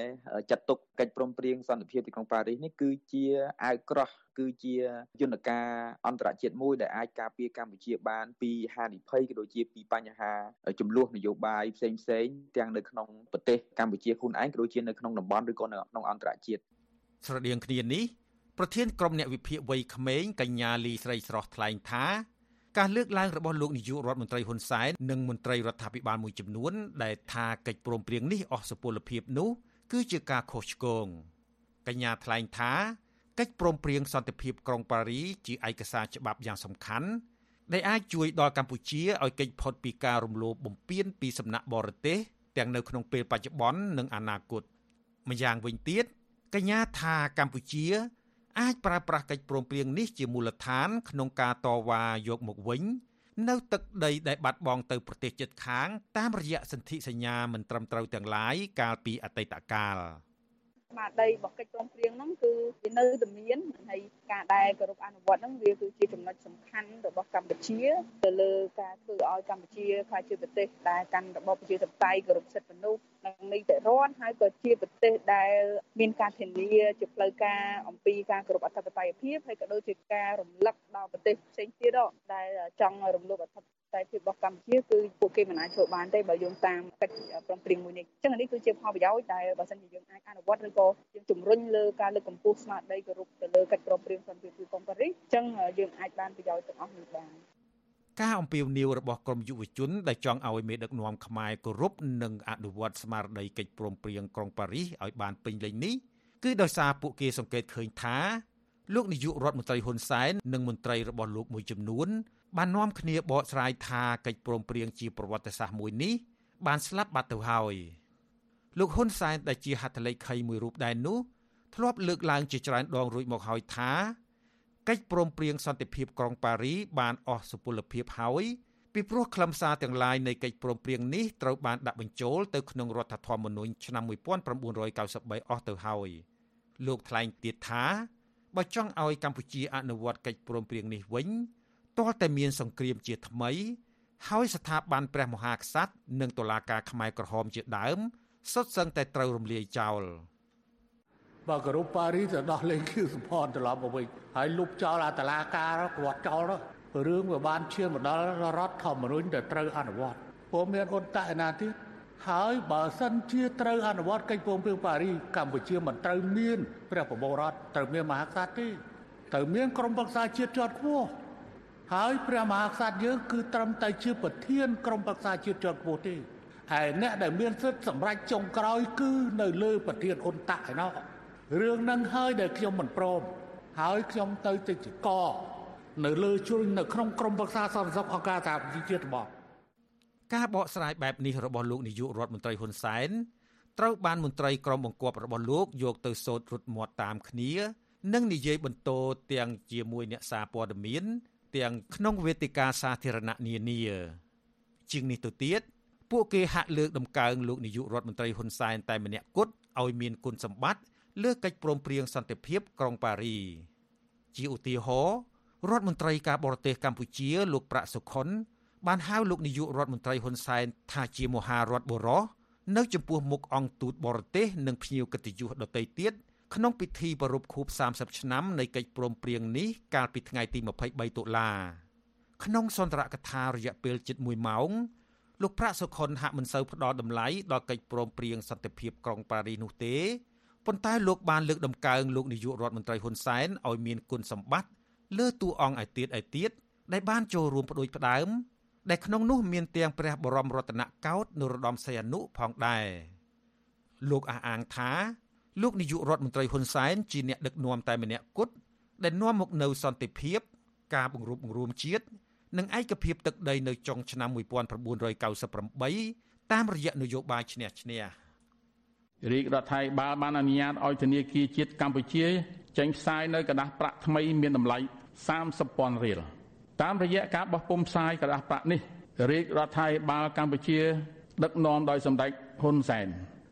ចាត់ទុកកិច្ចព្រមព្រៀងសន្តិភាពទីក្រុងប៉ារីសនេះគឺជាអាវក្រោះ គឺជាយន្តការអន្តរជាតិមួយដែលអាចការពារកម្ពុជាបានពីហានិភ័យក៏ដូចជាពីបញ្ហាចំនួននយោបាយផ្សេងផ្សេងទាំងនៅក្នុងប្រទេសកម្ពុជាខ្លួនឯងក៏ដូចជានៅក្នុងតំបន់ឬក៏នៅក្នុងអន្តរជាតិស្រដៀងគ្នានេះប្រធានក្រុមអ្នកវិភាគវ័យក្មេងកញ្ញាលីស្រីស្រស់ថ្លែងថាការលើកឡើងរបស់លោកនាយករដ្ឋមន្ត្រីហ៊ុនសែននិងមន្ត្រីរដ្ឋាភិបាលមួយចំនួន ដែលថាកិច្ចព្រមព្រៀងនេះអស់សុពលភាពនោះគឺជាការខុសឆ្គងកញ្ញាថ្លែងថា កិច្ចព្រមព្រៀងសន្តិភាពក្រុងប៉ារីជាឯកសារច្បាប់យ៉ាងសំខាន់ដែលអាចជួយដល់កម្ពុជាឲ្យគេចផុតពីការរំលោភបំពានពីសំណាក់បរទេសទាំងនៅក្នុងពេលបច្ចុប្បន្ននិងអនាគតម្យ៉ាងវិញទៀតកញ្ញាថាកម្ពុជា អាចប្រើប្រាស់កិច្ចព្រមព្រៀងនេះជាមូលដ្ឋាន ក្នុងការតវ៉ាយកមកវិញ នៅទឹកដីដែលបាត់បង់ទៅប្រទេសជិតខាង តាមរយៈសន្ធិសញ្ញាមិនត្រឹមត្រូវទាំងឡាយកាលពីអតីតកាល។ ស្មារតីរបស់កិច្ចព្រមព្រៀងហ្នឹងគឺវានៅតែមានហើយការដែលគោរពអនុវត្តហ្នឹងវាគឺជាចំណុចសំខាន់របស់កម្ពុជាទៅលើការធ្វើឲ្យកម្ពុជាក្លាយជាប្រទេសដែលកាន់របបប្រជាធិបតេយ្យគោរពសិទ្ធិមនុស្សនិងនីតិរដ្ឋហើយក៏ជាប្រទេសដែលមានការធានាជាផ្លូវការអំពីការគោរពអធិបតេយ្យភាពហើយក៏ដូចជាការរំលឹកដល់ប្រទេសផ្សេងទៀតដែលចង់រំលោភអធិប តេយ្យតែភាពរបស់កម្ពុជាគឺពួកគេមិនអាចធ្វើបានទេបើយោងតាមកិច្ចព្រមព្រៀងមួយនេះអញ្ចឹងនេះគឺជាផលប្រយោជន៍ដែលបើសិនជាយើងអាចអនុវត្តឬក៏យើងជំរុញលើការលើកកម្ពស់ស្មារតីគោរពទៅលើកិច្ចព្រមព្រៀងសន្តិភាពក្រុងប៉ារីសអញ្ចឹងយើងអាចបានប្រយោជន៍ទាំងអស់នេះបានការអំពាវនាវរបស់ក្រមយុវជនដែលចង់ឲ្យមេដឹកនាំខ្មែរគោរពនិងអនុវត្តស្មារតីកិច្ចព្រមព្រៀងក្រុងប៉ារីសឲ្យបានពេញលេញនេះគឺដោយសារពួកគេសង្កេតឃើញថាលោកនាយករដ្ឋមន្ត្រីហ៊ុនសែននិងមន្ត្រីរបស់លោកមួយចំនួន បាននាំគ្នាបកស្រាយថាកិច្ចព្រមព្រៀងជាប្រវត្តិសាស្ត្រមួយនេះបានស្លាប់បាត់ទៅហើយលោកហ៊ុនសែនដែលជាហត្ថលេខីមួយរូបដែរនោះធ្លាប់លើកឡើងជាច្រើនដងរួចមកហើយថាកិច្ចព្រមព្រៀងសន្តិភាពក្រុងប៉ារីបានអស់សុពលភាពហើយពីព្រោះខ្លឹមសារទាំងឡាយនៃកិច្ចព្រមព្រៀងនេះត្រូវបានដាក់បញ្ចូលទៅក្នុងរដ្ឋធម្មនុញ្ញឆ្នាំ1993អស់ទៅហើយលោកថ្លែងទៀតថាបើចង់ឲ្យកម្ពុជាអនុវត្តកិច្ចព្រមព្រៀងនេះវិញ ទាល់តែមានសង្គ្រាមជាថ្មី ហើយស្ថាប័នព្រះមហាក្សត្រនិងតុលាការខ្មែរក្រហមជាដើមសុទ្ធសឹងតែត្រូវរំលាយចោលបើគោរពប៉ារីសទៅដោះលែងគៀសម្ផនត្រឡប់មកវិញហើយលុបចោលអាតឡាការគាត់ចោលរឿងវាបានឈានមកដល់រដ្ឋធម្មនុញ្ញដែលត្រូវអនុវត្តពុំមានអន្តរណាទៀតហើយបើសិនជាត្រូវអនុវត្តកិច្ចព្រមព្រៀងប៉ារីសកម្ពុជាមិនត្រូវមានព្រះបបរតត្រូវមានមហាក្សត្រទេត្រូវមានក្រមប្រឹក្សាជាតិជាន់ខ្ពស់ ហើយព្រះមហាក្សត្រយើងគឺត្រឹមតែជាប្រធានក្រុមប្រឹក្សាជាតិជាន់ខ្ពស់ទេហើយអ្នកដែលមានសិទ្ធិសម្រេចចុងក្រោយគឺនៅលើប្រធានអ៊ុនតាក់ឯណោះរឿងហ្នឹងហើយដែលខ្ញុំមិនព្រមហើយខ្ញុំទៅទៅជាកនៅលើជួរនៅក្នុងក្រមប្រឹក្សាសន្តិសុខអង្គការសហប្រជាជាតិរបស់ការបកស្រាយបែបនេះរបស់លោកនាយករដ្ឋមន្ត្រីហ៊ុនសែនត្រូវបានមន្ត្រីក្រមបង្គាប់របស់លោកយកទៅសូត្ររត់មាត់តាមគ្នា និងនិយាយបន្តទាំងជាមួយអ្នកសារព័ត៌មាន ទាំងក្នុងវេទិកាសាធារណៈនានា ជាងនេះទៅទៀតពួកគេហាក់លើកដំកើងលោកនាយករដ្ឋមន្ត្រីហ៊ុនសែនតែម្នាក់គត់ឲ្យមានគុណសម្បត្តិលើកិច្ចព្រមព្រៀងសន្តិភាពក្រុងប៉ារី ជាឧទាហរណ៍រដ្ឋមន្ត្រីការបរទេសកម្ពុជា លោកប្រាក់សុខុន បានហៅលោកនាយករដ្ឋមន្ត្រីហ៊ុនសែនថាជាមហារដ្ឋបុរសនៅចំពោះមុខអង្គទូតបរទេស និងភ្ញៀវកិត្តិយសដទៃទៀត ក្នុងពិធីប្រារព្ធខួប30ឆ្នាំនៃកិច្ចព្រមព្រៀងនេះកាលពីថ្ងៃទី23តុលាក្នុងសន្ទរកថារយៈពេលជិត1ម៉ោងលោកប្រាក់សុខុនហាក់មិនសូវផ្ដល់តម្លៃដល់កិច្ចព្រមព្រៀងសន្តិភាពក្រុងប៉ារីសនោះទេប៉ុន្តែលោកបានលើកដំកើងលោកនាយករដ្ឋមន្ត្រីហ៊ុនសែនឲ្យមានគុណសម្បត្តិលើតួអង្គឯទៀតឯទៀតដែលបានចូលរួមបដិបដើមដែលក្នុងនោះមានទាំងព្រះបរមរតនកោដ្ឋនរោត្តមសីហនុផងដែរលោកអះអាងថា លោកនាយករដ្ឋមន្ត្រីហ៊ុនសែនជាអ្នកដឹកនាំតែម្នាក់គត់ដែលនាំមកនៅសន្តិភាពការបង្រួបបង្រួមជាតិនិងឯកភាពទឹកដីនៅចុងឆ្នាំ1998តាមរយៈនយោបាយឈ្នះឈ្នះរាជរដ្ឋាភិបាលបានអនុញ្ញាតឲ្យធនាគារជាតិកម្ពុជាចេញផ្សាយនៅក្រដាសប្រាក់ថ្មីមានតម្លៃ30,000រៀលតាមរយៈការបោះពុម្ពផ្សាយក្រដាសប្រាក់នេះរាជរដ្ឋាភិបាលកម្ពុជា ដឹកនាំដោយសម្ដេចហ៊ុនសែន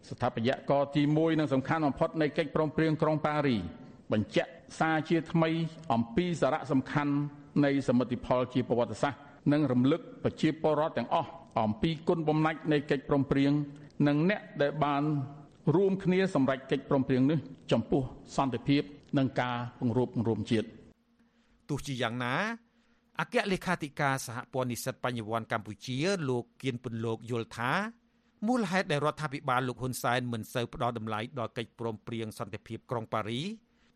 ស្ថាបត្យករទី1និងសំខាន់បំផុតនៃកិច្ចព្រមព្រៀងក្រុងប៉ារី បញ្ជាក់សារជាថ្មីអំពីសារៈសំខាន់នៃសមិទ្ធផលជាប្រវត្តិសាស្ត្រនិងរំលឹកប្រជាពលរដ្ឋទាំងអស់អំពីគុណបំណាច់នៃកិច្ចព្រមព្រៀងនិងអ្នកដែលបានរួមគ្នាសម្រេចកិច្ចព្រមព្រៀងនេះចំពោះសន្តិភាពនិងការពង្រឹងរួមជាតិទោះជាយ៉ាងណាអគ្គលេខាធិការសហព័ន្ធនិស្សិតបញ្ញវន្តកម្ពុជាលោកគៀនពន្លកយល់ថា មូលហេតុដែលរដ្ឋាភិបាលលោកហ៊ុនសែនមិនសូវផ្ដល់តម្លៃដល់កិច្ចព្រមព្រៀងសន្តិភាពក្រុងប៉ារី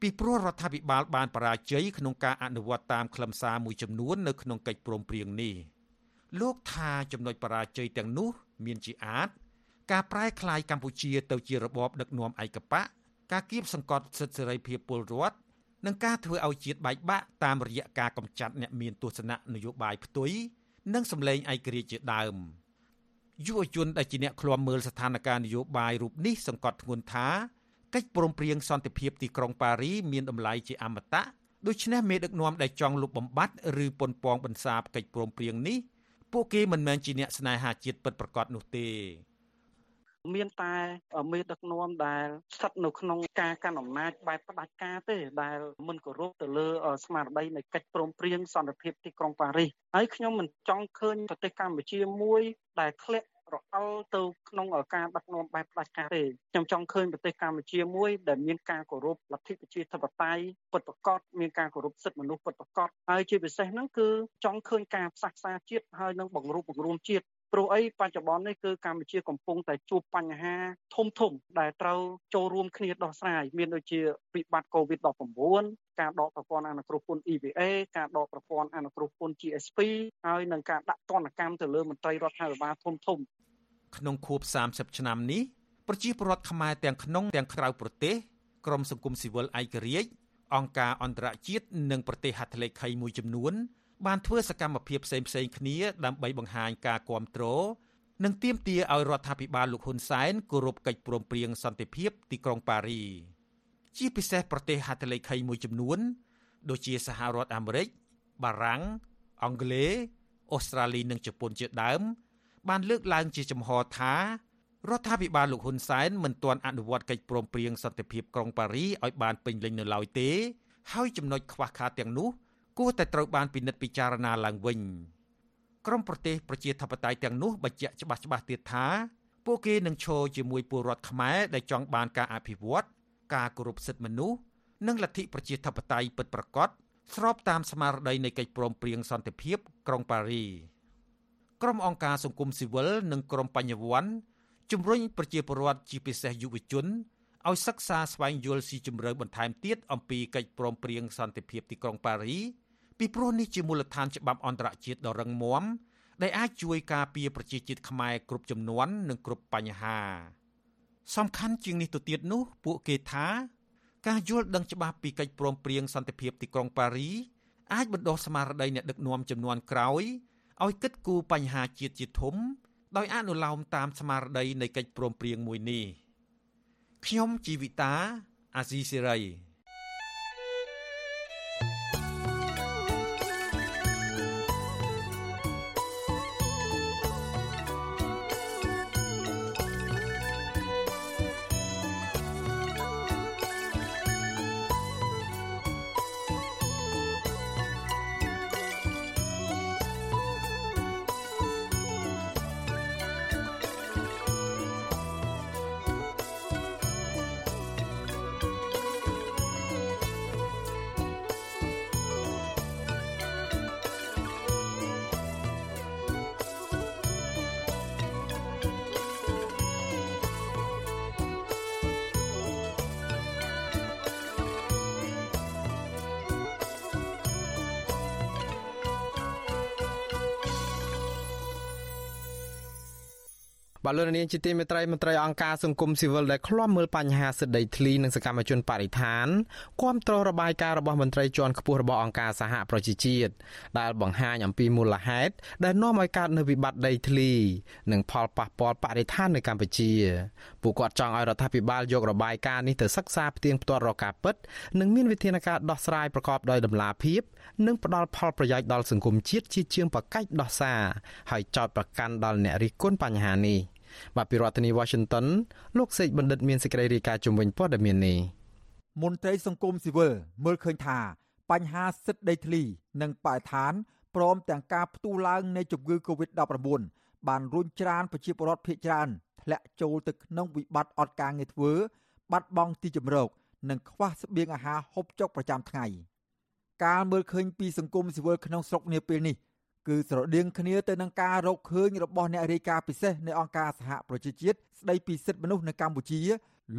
ពីព្រោះរដ្ឋាភិបាលបានបរាជ័យក្នុងការអនុវត្តតាមខ្លឹមសារមួយចំនួននៅក្នុងកិច្ចព្រមព្រៀងនេះលោកថាចំណុចបរាជ័យទាំងនោះ មានជាអាចការប្រែក្លាយកម្ពុជាទៅជារបបដឹកនាំឯកបកការគៀបសង្កត់សិទ្ធិសេរីភាពពលរដ្ឋនិងការធ្វើឲ្យជាតិបែកបាក់តាមរយៈការកម្ចាត់អ្នកមានទស្សនៈនយោបាយផ្ទុយនិងសម្លេងឯករាជ្យជាដើម យុវជនដែលជាអ្នកឃ្លាំមើលស្ថានភាពនយោបាយរូបនេះសង្កត់ធ្ងន់ថាកិច្ចព្រមព្រៀងសន្តិភាពទីក្រុងប៉ារីមានតម្លៃជាអមតៈដូច្នេះមេដឹកនាំដែលចង់លុបបំបាត់ឬប៉ុនប៉ងបន្សាបកិច្ចព្រមព្រៀងនេះពួកគេមិនមែនជាអ្នកស្នេហាជាតិពិតប្រាកដនោះទេ មានតែមេដឹកនាំដែលស្ថិតនៅក្នុងការកាន់អំណាចបែបផ្ដាច់ការទេដែលមិនគោរពទៅលើស្មារតីនៃកិច្ចព្រមព្រៀងសន្តិភាពទីក្រុងប៉ារីសហើយខ្ញុំមិនចង់ឃើញប្រទេសកម្ពុជាមួយ ដែលធ្លាក់រអិលទៅក្នុងការដឹកនាំបែបផ្ដាច់ការទេខ្ញុំចង់ឃើញប្រទេសកម្ពុជាមួយដែលមានការគោរពលទ្ធិប្រជាធិបតេយ្យពិតប្រាកដមានការគោរពសិទ្ធិមនុស្សពិតប្រាកដហើយជាពិសេសហ្នឹងគឺចង់ឃើញការផ្សះផ្សាជាតិហើយនឹងបង្រួបបង្រួមជាតិ ព្រោះអីបច្ចុប្បន្ននេះគឺកម្ពុជាកំពុងតែជួបបញ្ហាធំធំដែលត្រូវចូលរួមគ្នាដោះស្រាយមានដូចជាវិបត្តិ COVID-19 ការដកប្រព័ន្ធអនុគ្រោះពន្ធ EVA ការដកប្រព័ន្ធអនុគ្រោះពន្ធ GSP ហើយនឹងការដាក់ទណ្ឌកម្មទៅលើមន្ត្រីរដ្ឋាភិបាលធំធំក្នុងខួប30ឆ្នាំនេះប្រជាពលរដ្ឋខ្មែរទាំងក្នុងទាំងក្រៅប្រទេសក្រមសង្គមស៊ីវិលឯករាជ្យអង្គការអន្តរជាតិនិងប្រទេសហត្ថលេខីមួយចំនួន បានធ្វើសកម្មភាពផ្សេងៗគ្នាដើម្បីបង្ហាញការគាំទ្រនិងទាមទារឲ្យរដ្ឋាភិបាលលោកហ៊ុនសែនគោរពកិច្ចព្រមព្រៀងសន្តិភាពទីក្រុងប៉ារីជាពិសេសប្រទេសហត្ថលេខីមួយចំនួន ដូចជាសហរដ្ឋអាមេរិកបារាំងអង់គ្លេសអូស្ត្រាលីនិងជប៉ុនជាដើម បានលើកឡើងជាចំហថារដ្ឋាភិបាលលោកហ៊ុនសែនមិនទាន់អនុវត្តកិច្ចព្រមព្រៀងសន្តិភាពក្រុងប៉ារីឲ្យបានពេញលេញនៅឡើយទេ ហើយចំណុចខ្វះខាតទាំងនោះ គួរតែត្រូវបានពិនិត្យពិចារណាឡើងវិញក្រមប្រទេសប្រជាធិបតេយ្យទាំងនោះបញ្ជាក់ច្បាស់ច្បាស់ទៀតថាពួកគេនឹងឈរជាមួយពលរដ្ឋខ្មែរដែលចង់បានការអភិវឌ្ឍការគោរពសិទ្ធិមនុស្សនិងលទ្ធិប្រជាធិបតេយ្យពិតប្រាកដស្របតាមស្មារតីនៃកិច្ចព្រមព្រៀងសន្តិភាពក្រុងប៉ារីក្រុមអង្គការសង្គមស៊ីវិលនិងក្រុមបញ្ញវន្តជំរុញប្រជាពលរដ្ឋជាពិសេសយុវជន ឲ្យសិក្សាស្វែងយល់ស៊ីជម្រៅបន្ថែមទៀតអំពីកិច្ចព្រមព្រៀងសន្តិភាពទីក្រុងប៉ារីពីព្រោះនេះជាមូលដ្ឋានច្បាប់អន្តរជាតិដ៏រឹងមាំដែលអាចជួយការពារប្រជាជាតិខ្មែរគ្រប់ចំនួននិងគ្រប់បញ្ហា សំខាន់ជាងនេះទៅទៀតនោះពួកគេថាការយល់ដឹងច្បាស់ពីកិច្ចព្រមព្រៀងសន្តិភាពទីក្រុងប៉ារីអាចបណ្ដុះស្មារតីអ្នកដឹកនាំចំនួនក្រោយឲ្យគិតគូរបញ្ហាជាតិជាធំ ដោយអនុលោមតាមស្មារតីនៃកិច្ចព្រមព្រៀងមួយនេះ ខ្ញុំជីវិតាអាស៊ីសេរី បាទលោកនាងជាទីមេត្រីមន្ត្រីអង្គការសង្គមស៊ីវិលដែលឃ្លាំមើលបញ្ហាសិទ្ធិដីធ្លីនិងសកម្មជនបរិស្ថានគាំទ្ររបាយការណ៍របស់មន្ត្រីជាន់ខ្ពស់របស់អង្គការសហប្រជាជាតិដែលបង្ហាញអំពីមូលហេតុដែលនាំឲ្យកើតនូវវិបត្តិដីធ្លី និងផលប៉ះពាល់បរិស្ថាននៅកម្ពុជាពួកគាត់ចង់ឲ្យរដ្ឋាភិបាលយករបាយការណ៍នេះទៅសិក្សាផ្ទៀងផ្ទាត់រកការពិត និងមានវិធានការដោះស្រាយប្រកបដោយតម្លាភាពនិងផ្ដល់ផលប្រយោជន៍ដល់សង្គមជាតិជាជាងបកាច់ដោះសារហើយចោតប្រកាន់ដល់អ្នករិះគន់បញ្ហានេះ បាទពីរដ្ឋធានី Washington លោកសេកបណ្ឌិតមានសេចក្តីរាយការណ៍ជំវិញព័ត៌មាននេះមន្ត្រីសង្គមស៊ីវិលមើលឃើញថា បញ្ហាសិទ្ធិដីធ្លី និងបរិស្ថានព្រមទាំងការផ្ទុះឡើងនៃជំងឺ Covid-19 បានរុញច្រានប្រជាពលរដ្ឋភៀសច្រើនធ្លាក់ចូលទៅក្នុងវិបត្តិអត់ការងារធ្វើ បាត់បង់ទីជម្រក និងខ្វះស្បៀងអាហារហូបចុកប្រចាំថ្ងៃការមើលឃើញពីសង្គមស៊ីវិលក្នុងស្រុកនាពេលនេះ គឺស្រដៀងគ្នាទៅនឹងការរកឃើញរបស់អ្នករាយការណ៍ពិសេសនៃអង្គការសហប្រជាជាតិស្ដីពីសិទ្ធិមនុស្សនៅកម្ពុជា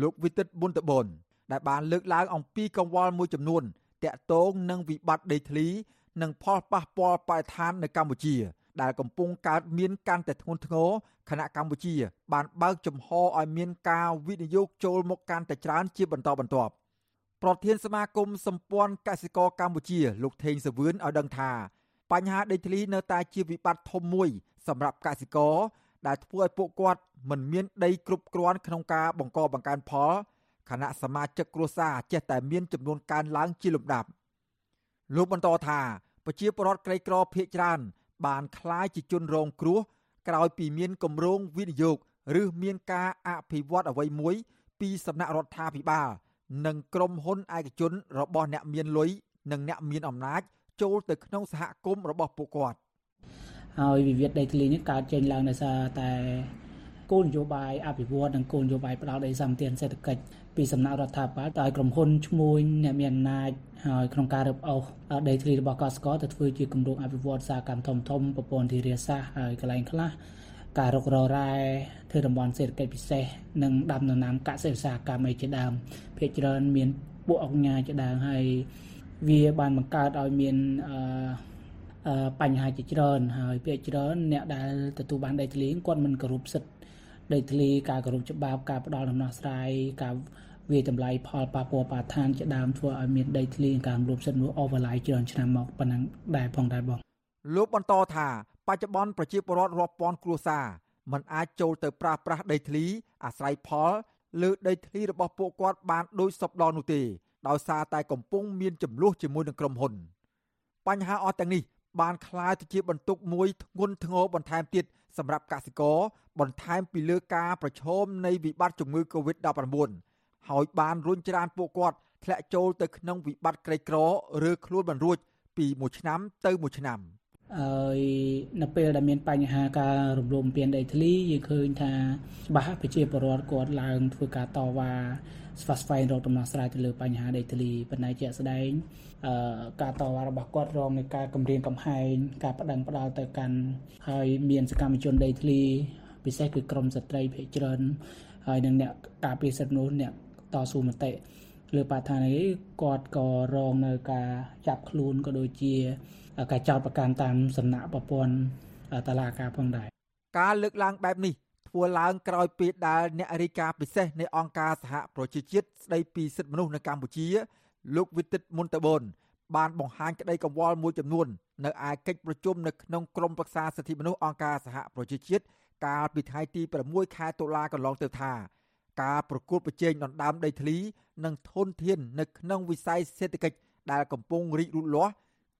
លោកវិទិតប៊ុនតបនដែលបានលើកឡើងអំពីកង្វល់មួយចំនួនតាក់ទងនឹងវិបត្តិដីធ្លី និងផលប៉ះពាល់បរិស្ថាននៅកម្ពុជា ដែលកំពុងកើតមានកាន់តែធ្ងន់ធ្ងរខណៈកម្ពុជា បានបើកចំហឲ្យមានការវិនិយោគចូលមកកាន់តែច្រើនជាបន្តបន្ទាប់ប្រធានសមាគមសម្ព័ន្ធកសិករកម្ពុជា លោកថេងសវឿនឲ្យដឹងថា បញ្ហាដីធ្លីនៅតែជាវិបត្តិធំមួយ សម្រាប់កសិករដែលធ្វើឲ្យពួកគាត់មិនមានដីគ្រប់គ្រាន់ក្នុងការបង្កបង្កើនផលខណៈសមាជិកគ្រួសារចេះតែមានចំនួនកើនឡើងជាលំដាប់លោកបន្តថាប្រជាពលរដ្ឋក្រីក្រភៀកច្រើន បានคล้ายជាជនរងគ្រោះក្រោយពីមានគម្រោងវិនិយោគឬមានការអភិវឌ្ឍអ្វីមួយ ពីសំណាក់រដ្ឋាភិបាលនិងក្រុមហ៊ុនឯកជនរបស់អ្នកមានលុយនិងអ្នកមានអំណាច ចូលទៅក្នុងសហគមន៍របស់ពួកគាត់ហើយវិវាទដីធ្លីនេះកើតចេញឡើងដោយសារតែគោលនយោបាយអភិវឌ្ឍនិងគោលនយោបាយផ្ដោតដីសម្បត្តិសេដ្ឋកិច្ចពីសំណាក់រដ្ឋាភិបាលដោយក្រុមហ៊ុនឈ្មួញអ្នកមានអំណាចហើយក្នុងការរឹបអូសដីធ្លីរបស់កសិករទៅធ្វើជាគម្រោងអភិវឌ្ឍសារកម្មធំធំប្រព័ន្ធធារាសាស្ត្រហើយកន្លែងខ្លះការរុករករ៉ែធ្វើតំបន់សេដ្ឋកិច្ចពិសេសនិងដាំដំណាំកសិឧស្សាហកម្មឯជាដើមភាគច្រើនមានពួកអង្គការជាដើមហើយ វាបានបង្កើតឲ្យមានអឺបញ្ហាជាច្រើន ហើយភាគច្រើនអ្នកដែលទទួលបានដីធ្លីគាត់មិនគោរពសិទ្ធិដីធ្លីការគោរពច្បាប់ការផ្ដល់ដំណោះស្រាយការវាតម្លៃផលប៉ះពាល់បរិស្ថានជាដើមធ្វើឲ្យមានដីធ្លីការរំលោភសិទ្ធិមនុស្សអូវឡៃច្រើនឆ្នាំមកប៉ុណ្ណឹងដែរផងដែរបងលោកបន្តថាបច្ចុប្បន្នប្រជាពលរដ្ឋរាប់ពាន់គ្រួសារមិនអាចចូលទៅប្រាស្រ័យដីធ្លីអាស្រ័យផលលើដីធ្លីរបស់ពួកគាត់បានដោយសពដល់នោះទេ ដោយសារតែកំពុងមានចំនួនជាមួយនឹងក្រុមហ៊ុនបញ្ហាអស់ទាំងនេះបានคล้ายទៅជាបន្ទុកមួយធ្ងន់ធ្ងរបន្ថែមទៀតសម្រាប់កសិករបន្ថែមពីលើការប្រឈមនៃវិបត្តិជំងឺ Covid-19 ហើយបានរុញច្រានពួកគាត់ធ្លាក់ចូលទៅក្នុងវិបត្តិក្រីក្រឬខ្លួនមិនរួចពីមួយឆ្នាំទៅមួយឆ្នាំហើយនៅពេលដែលមានបញ្ហាការរំលោភបំពានដីធ្លីយើងឃើញថាច្បាស់ប្រជាពលរដ្ឋគាត់ឡើងធ្វើការតវ៉ា ស្វាស្វែងរកដំណោះស្រាយទៅលើបញ្ហាដីធ្លីប៉ុន្តែជាក់ស្ដែងអឺការតវ៉ារបស់គាត់រងនឹងការគំរាមកំហែងការប្តឹងផ្ដាល់ទៅកាន់ហើយមានសកម្មជនដីធ្លីពិសេសគឺក្រមស្ត្រីភេជ្ជច្រើនហើយនឹងអ្នកការពារសិទ្ធិមនុស្សអ្នកតស៊ូមតិលើបរិស្ថាននេះគាត់ក៏រងនៅការចាប់ខ្លួនក៏ដូចជាការចោទប្រកាន់តាមសំណាក់ប្រព័ន្ធតឡាការផងដែរការលើកឡើងបែបនេះ ធ្វើឡើងក្រោយពេលដែលអ្នករាយការណ៍ពិសេសនៃអង្គការសហប្រជាជាតិស្ដីពីសិទ្ធិមនុស្សនៅកម្ពុជា លោកវិទិតមុនតបូនបានបង្ហាញក្តីកង្វល់មួយចំនួននៅឯកិច្ចប្រជុំនៅក្នុងក្រុមប្រឹក្សាសិទ្ធិមនុស្សអង្គការសហប្រជាជាតិកាលពីថ្ងៃទី6ខែតុលាកន្លងទៅថាការប្រកួតប្រជែងដណ្ដើមដីធ្លី និងធនធាននៅក្នុងវិស័យសេដ្ឋកិច្ចដែលកំពុងរីកលូតលាស់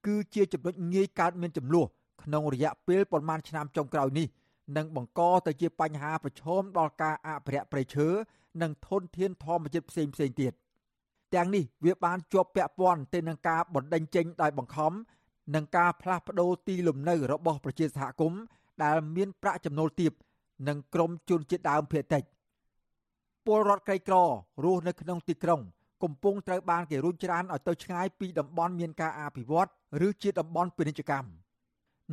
គឺជាចំណុចងាយកើតមានចំនួនក្នុងរយៈពេលប្រមាណឆ្នាំចុងក្រោយនេះ និងបង្កទៅជាបញ្ហាប្រឈមដល់ការអភិរក្សព្រៃឈើនិងធនធានធម្មជាតិផ្សេងផ្សេងទៀតទាំងនេះវាបានជាប់ពាក់ព័ន្ធទៅនឹងការបណ្តេញចេញដោយបង្ខំនិងការផ្លាស់ប្តូរទីលំនៅរបស់ប្រជាសហគមន៍ដែលមានប្រាក់ចំណូលទាបនិងក្រុមជនជាតិដើមភាគតិចពលរដ្ឋក្រីក្ររស់នៅក្នុងទីក្រុង កំពុងត្រូវបានគេរុញច្រានឲ្យទៅឆ្ងាយពីតំបន់មានការអភិវឌ្ឍឬជាតំបន់ពាណិជ្ជកម្ម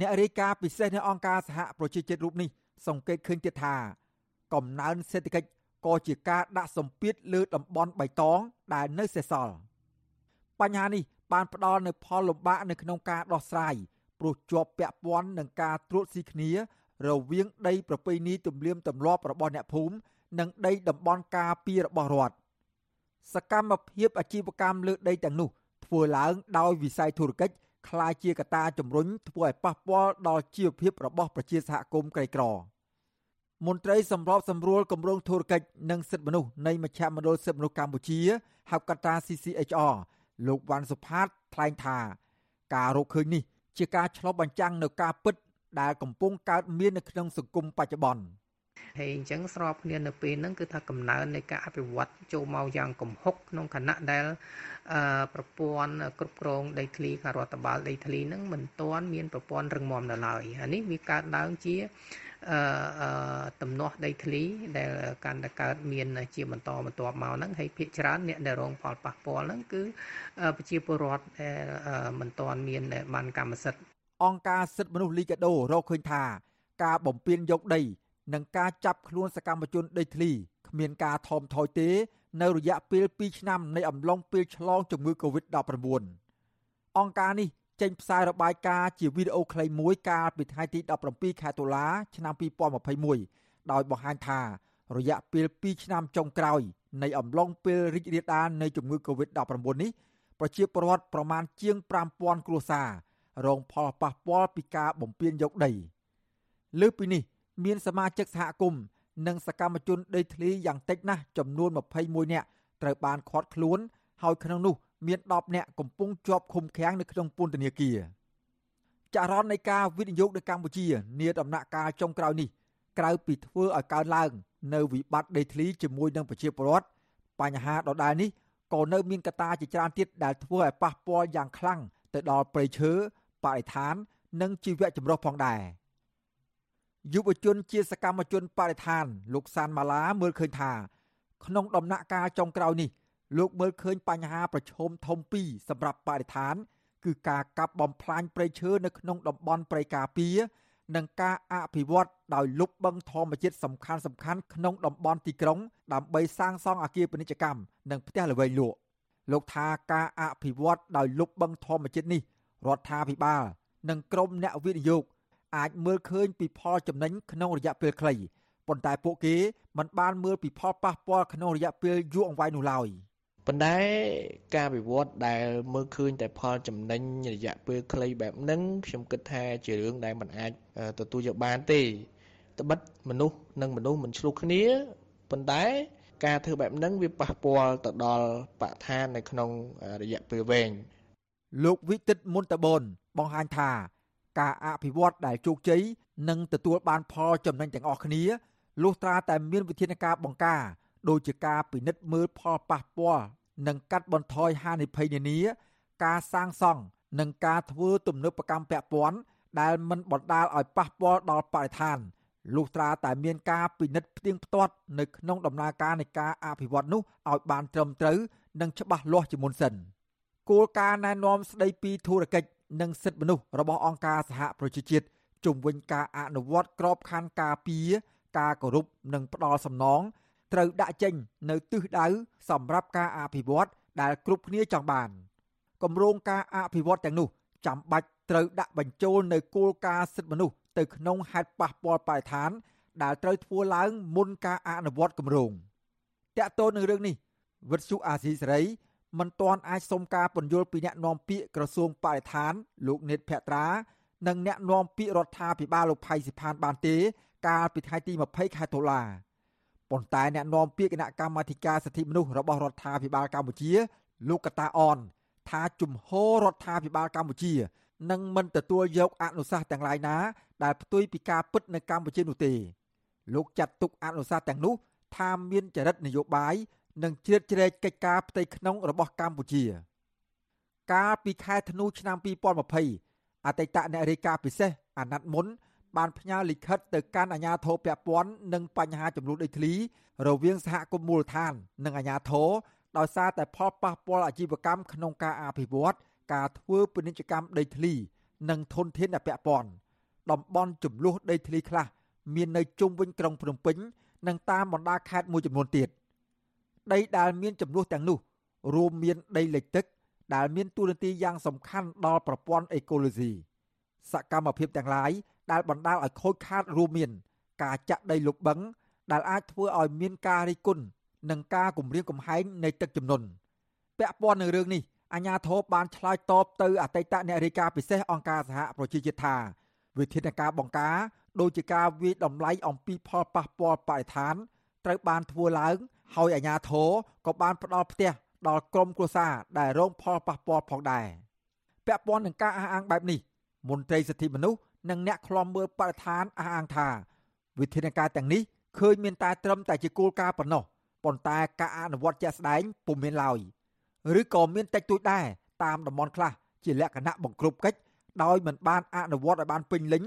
អ្នករាយការណ៍ពិសេសនៃអង្គការសហប្រជាជាតិរូបនេះសង្កេតឃើញទៀតថាកំណើនសេដ្ឋកិច្ចក៏ជាការដាក់សម្ពាធលើតំបន់បៃតងដែលនៅសេសសល់បញ្ហានេះបានផ្ដល់នូវផលលំបាកនៅក្នុងការដោះស្រាយព្រោះជាប់ពាក់ព័ន្ធនឹងការត្រួតស៊ីគ្នា រវាងដីប្រពៃណីទំនៀមទម្លាប់របស់អ្នកភូមិនិងដីតំបន់ការពាររបស់រដ្ឋសកម្មភាពអាជីវកម្មលើដីទាំងនោះធ្វើឡើងដោយវិស័យធុរកិច្ច ក្លាយជាកត្តាជំរុញធ្វើឲ្យប៉ះពាល់ដល់ជីវភាពរបស់ប្រជាសហគមន៍ក្រីក្រមន្ត្រីសម្របសម្រួលគម្រោងធុរកិច្ចនិងសិទ្ធិមនុស្សនៃមជ្ឈមណ្ឌលសិទ្ធិមនុស្សកម្ពុជាហៅកាត់ថា CCHR លោកវ៉ាន់សុផាតថ្លែងថា ការរកឃើញនេះជាការឆ្លុះបញ្ចាំងនៅការពិតដែលកំពុងកើតមាននៅក្នុងសង្គមបច្ចុប្បន្ន។ ហើយអញ្ចឹងស្របគ្នានៅពេលហ្នឹងគឺថាកំណើននៃការអភិវឌ្ឍចូលមកយ៉ាងគំហុកក្នុងគណៈដែលប្រព័ន្ធគ្រប់គ្រងដីធ្លីការរដ្ឋបាលដីធ្លីហ្នឹងមិនទាន់មានប្រព័ន្ធរឹងមាំនៅឡើយអានេះវាកើតឡើងជាអឺតំណោះដីធ្លីដែលកាន់តែកើតមានជាបន្តបន្ទាប់មកហ្នឹងហើយភាគច្រើនអ្នកដែលរងផលប៉ះពាល់ហ្នឹងគឺប្រជាពលរដ្ឋដែលមិនទាន់មានបានកម្មសិទ្ធិអង្គការសិទ្ធិមនុស្សលីកាដូរកឃើញថា ការបំពេញយកដី និងការចាប់ខ្លួនសកម្មជនដីធ្លីគ្មានការថមថយទេ នៅរយៈពេល2ឆ្នាំនៃអំឡុងពេលឆ្លងជំងឺ Covid-19 អង្គការនេះចេញផ្សាយរបាយការណ៍ជាវីដេអូខ្លីមួយកាលពីថ្ងៃទី17ខែតុលាឆ្នាំ2021ដោយបង្ហាញថារយៈពេល2ឆ្នាំចុងក្រោយនៃអំឡុងពេលរីករាលដាលនៃជំងឺ Covid-19 នេះប្រជាពលរដ្ឋប្រមាណជាង5000គ្រួសាររងផលប៉ះពាល់ពីការបំពានយកដីលើសពីនេះ មានសមាជិកសហគមន៍និងសកម្មជនដីធ្លីយ៉ាងតិចណាស់ចំនួន21នាក់ត្រូវបានឃាត់ខ្លួន ហើយក្នុងនោះមាន10នាក់កំពុងជាប់ឃុំឃាំងនៅក្នុងពន្ធនាគារចរន្តនៃការវិនិយោគនៅកម្ពុជានាដំណាក់កាលចុងក្រោយនេះក្រៅពីធ្វើឲ្យកើនឡើង នៅវិបត្តិដីធ្លីជាមួយនឹងប្រជាពលរដ្ឋបញ្ហាដដែលនេះក៏នៅមានកត្តាជាច្រើនទៀតដែលធ្វើឲ្យប៉ះពាល់យ៉ាងខ្លាំងទៅដល់ព្រៃឈើបរិស្ថាន និងជីវៈចម្រុះផងដែរ យុវជនជាសកម្មជនបរិស្ថាន លោកសានម៉ាឡាមើលឃើញថា ក្នុងដំណាក់កាលចុងក្រោយនេះលោកមើលឃើញបញ្ហាប្រឈមធំពីរសម្រាប់បរិស្ថាន គឺការកាប់បំផ្លាញព្រៃឈើនៅក្នុងតំបន់ព្រៃការពារនិងការអភិវឌ្ឍដោយលុបបង្ធម្មជាតិសំខាន់សំខាន់ក្នុងតំបន់ទីក្រុង ដើម្បីសាងសង់អគារពាណិជ្ជកម្មនិងផ្ទះល្វែងលក់លោកថាការអភិវឌ្ឍដោយលុបបង្ធម្មជាតិនេះរដ្ឋាភិបាល និងក្រមអ្នកវិនិយោគ អាចមើលឃើញពីផលចំណេញក្នុងរយៈពេលខ្លីប៉ុន្តែពួកគេមិនបានមើលពីផលប៉ះពាល់ក្នុងរយៈពេលយូរអង្វែងនោះឡើយ។ប៉ុន្តែការវិវត្តដែលមើលឃើញតែផលចំណេញរយៈពេលខ្លីបែបហ្នឹងខ្ញុំគិតថាជារឿងដែលមិនអាចទទួលយកបានទេត្បិតមនុស្សនិងមនុស្សមិនឆ្លោះគ្នាប៉ុន្តែការធ្វើបែបហ្នឹងវាប៉ះពាល់ទៅដល់បរិស្ថាននៅក្នុងរយៈពេលវែងលោកវិទិតមុនតបនបង្ហាញថា ការអភិវឌ្ឍដែលជោគជ័យនឹងទទួលបានផលចំណេញទាំងអស់គ្នាលុះត្រាតែមានវិធានការបង្ការដូចជាការពិនិត្យមើលផលប៉ះពាល់និងកាត់បន្ថយហានិភ័យនានា ការសាងសង់និងការធ្វើទំនើបកម្មពាក់ព័ន្ធដែលមិនបណ្ដាលឲ្យប៉ះពាល់ដល់បរិស្ថានលុះត្រាតែមានការពិនិត្យផ្ទៀងផ្ទាត់នៅក្នុងដំណើរការនៃការអភិវឌ្ឍនោះឲ្យបានត្រឹមត្រូវនិងច្បាស់លាស់ជាមុនសិនគោលការណ៍ណែនាំស្ដីពីធុរកិច្ច និងសិទ្ធិមនុស្សរបស់អង្គការសហប្រជាជាតិជំវិញការអនុវត្តក្របខ័ណ្ឌការពារការគោរពនិងផ្ដល់សំណងត្រូវដាក់ចេញនៅទិសដៅសម្រាប់ការអភិវឌ្ឍដែលគ្រប់គ្នាចង់បានគម្រោងការអភិវឌ្ឍទាំងនោះចាំបាច់ត្រូវដាក់បញ្ចូលនៅគោលការណ៍សិទ្ធិមនុស្សទៅក្នុងហេតុប៉ះពាល់បរិស្ថាន ដែលត្រូវធ្វើឡើងមុនការអនុវត្តគម្រោងតាក់ទងនឹងរឿងនេះវិទ្យុអាស៊ីសេរី មិនទាន់អាចសុំការពន្យល់ពីអ្នកនាំពាក្យក្រសួងបរិស្ថាន លោកនេតភក្ត្រានិងអ្នកនាំពាក្យរដ្ឋាភិបាលលោកផៃសិផានបានទេកាលពីថ្ងៃទី20ខែតុលាប៉ុន្តែអ្នកនាំពាក្យគណៈកម្មាធិការសិទ្ធិមនុស្សរបស់រដ្ឋាភិបាលកម្ពុជា លោកកតាអន ថាជំហររដ្ឋាភិបាលកម្ពុជានឹងមិនទទួលយកអនុសាសន៍ទាំងឡាយណា ដែលផ្ទុយពីការពិតនៅកម្ពុជានោះទេលោកចាត់ទុកអនុសាសន៍ទាំងនោះថាមានចរិតនយោបាយ និងជ្រៀតជ្រែកកិច្ចការផ្ទៃក្នុងរបស់កម្ពុជា កាលពីខែធ្នូឆ្នាំ2020អតីតអ្នករាយការណ៍ពិសេសអាណត្តិមុនបានផ្ញើលិខិតទៅកាន់អាជ្ញាធរពាក់ព័ន្ធនឹងបញ្ហាចំនួនដីធ្លីរវាងសហគមន៍មូលដ្ឋាន និងអាជ្ញាធរដោយសារតែផលប៉ះពាល់អាជីវកម្មក្នុងការអភិវឌ្ឍការធ្វើពាណិជ្ជកម្មដីធ្លី និងធនធានដែលពាក់ព័ន្ធតំបន់ចំនួនដីធ្លីខ្លះ មាននៅជុំវិញក្រុងភ្នំពេញ និងតាមបណ្ដាខេត្តមួយចំនួនទៀត ដីដែលមានចំនួនទាំងនោះរួមមានដីលិចទឹក ដែលមានតួនាទីយ៉ាងសំខាន់ដល់ប្រព័ន្ធអេកូឡូស៊ីសកម្មភាពទាំងឡាយដែលបណ្ដាលឲ្យខូចខាតរួមមាន ការចាក់ដីលុបបឹងដែលអាចធ្វើឲ្យមានការរិះគន់និងការគំរាមកំហែងនៃទឹកជំនន់ពាក់ព័ន្ធនឹងរឿងនេះអាជ្ញាធរបានឆ្លើយតបទៅអតីតអ្នករាយការណ៍ពិសេសអង្គការសហប្រជាជាតិថាវិធានការបង្ការ ដូចជាការវិយតម្លៃអំពីផលប៉ះពាល់បរិស្ថាន ត្រូវបានធ្វើឡើង ហើយអាជ្ញាធរក៏បានផ្ដល់ផ្ទះដល់ក្រុមគ្រួសារដែលរងផលប៉ះពាល់ផងដែរពាក់ព័ន្ធនឹងការអះអាងបែបនេះមន្ត្រីសិទ្ធិមនុស្សនិងអ្នកខ្លំមើលបរិស្ថានអះអាងថាវិធានការទាំងនេះឃើញមានតែត្រឹមតែជាគោលការណ៍ប៉ុណ្ណោះប៉ុន្តែការអនុវត្តជាក់ស្ដែងពុំមានឡើយឬក៏មានតិចតួចដែរតាមតំបន់ខ្លះជាលក្ខណៈបង្ក្រប់កិច្ចដោយមិនបានអនុវត្តឲ្យបានពេញលេញ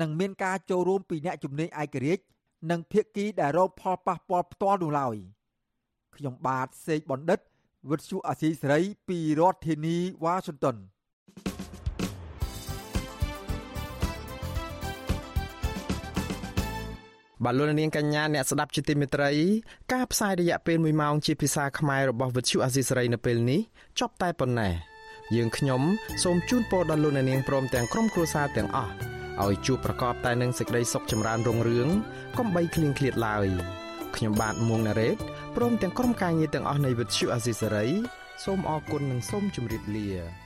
និងមានការចូលរួមពីអ្នកជំនាញឯករាជ្យនិងភាគីដែលរងផលប៉ះពាល់ផ្ទាល់នោះឡើយ ខ្ញុំបាទសេកបណ្ឌិតវិទ្យុអាស៊ីសេរីពីរដ្ឋធានីវ៉ាស៊ីនតោនបាទលោកនាងកញ្ញាអ្នកស្ដាប់ជាទីមេត្រីការផ្សាយរយៈពេល1ម៉ោងជាភាសាខ្មែររបស់វិទ្យុអាស៊ីសេរីនៅពេលនេះចប់តែប៉ុណ្ណេះយើងខ្ញុំសូមជូនពរដល់លោកនាងព្រមទាំងក្រុមគ្រួសារទាំងអស់ឲ្យជួបប្រកបតែនឹងសេចក្តីសុខចម្រើនរុងរឿងកុំបីឃ្លៀងឃ្លាតឡើយ ខ្ញុំបាទមួងណារ៉េតព្រមទាំងក្រុមការងារទាំងអស់នៃវិទ្យុអាស៊ីសេរីសូមអរគុណនិងសូមជម្រាបលា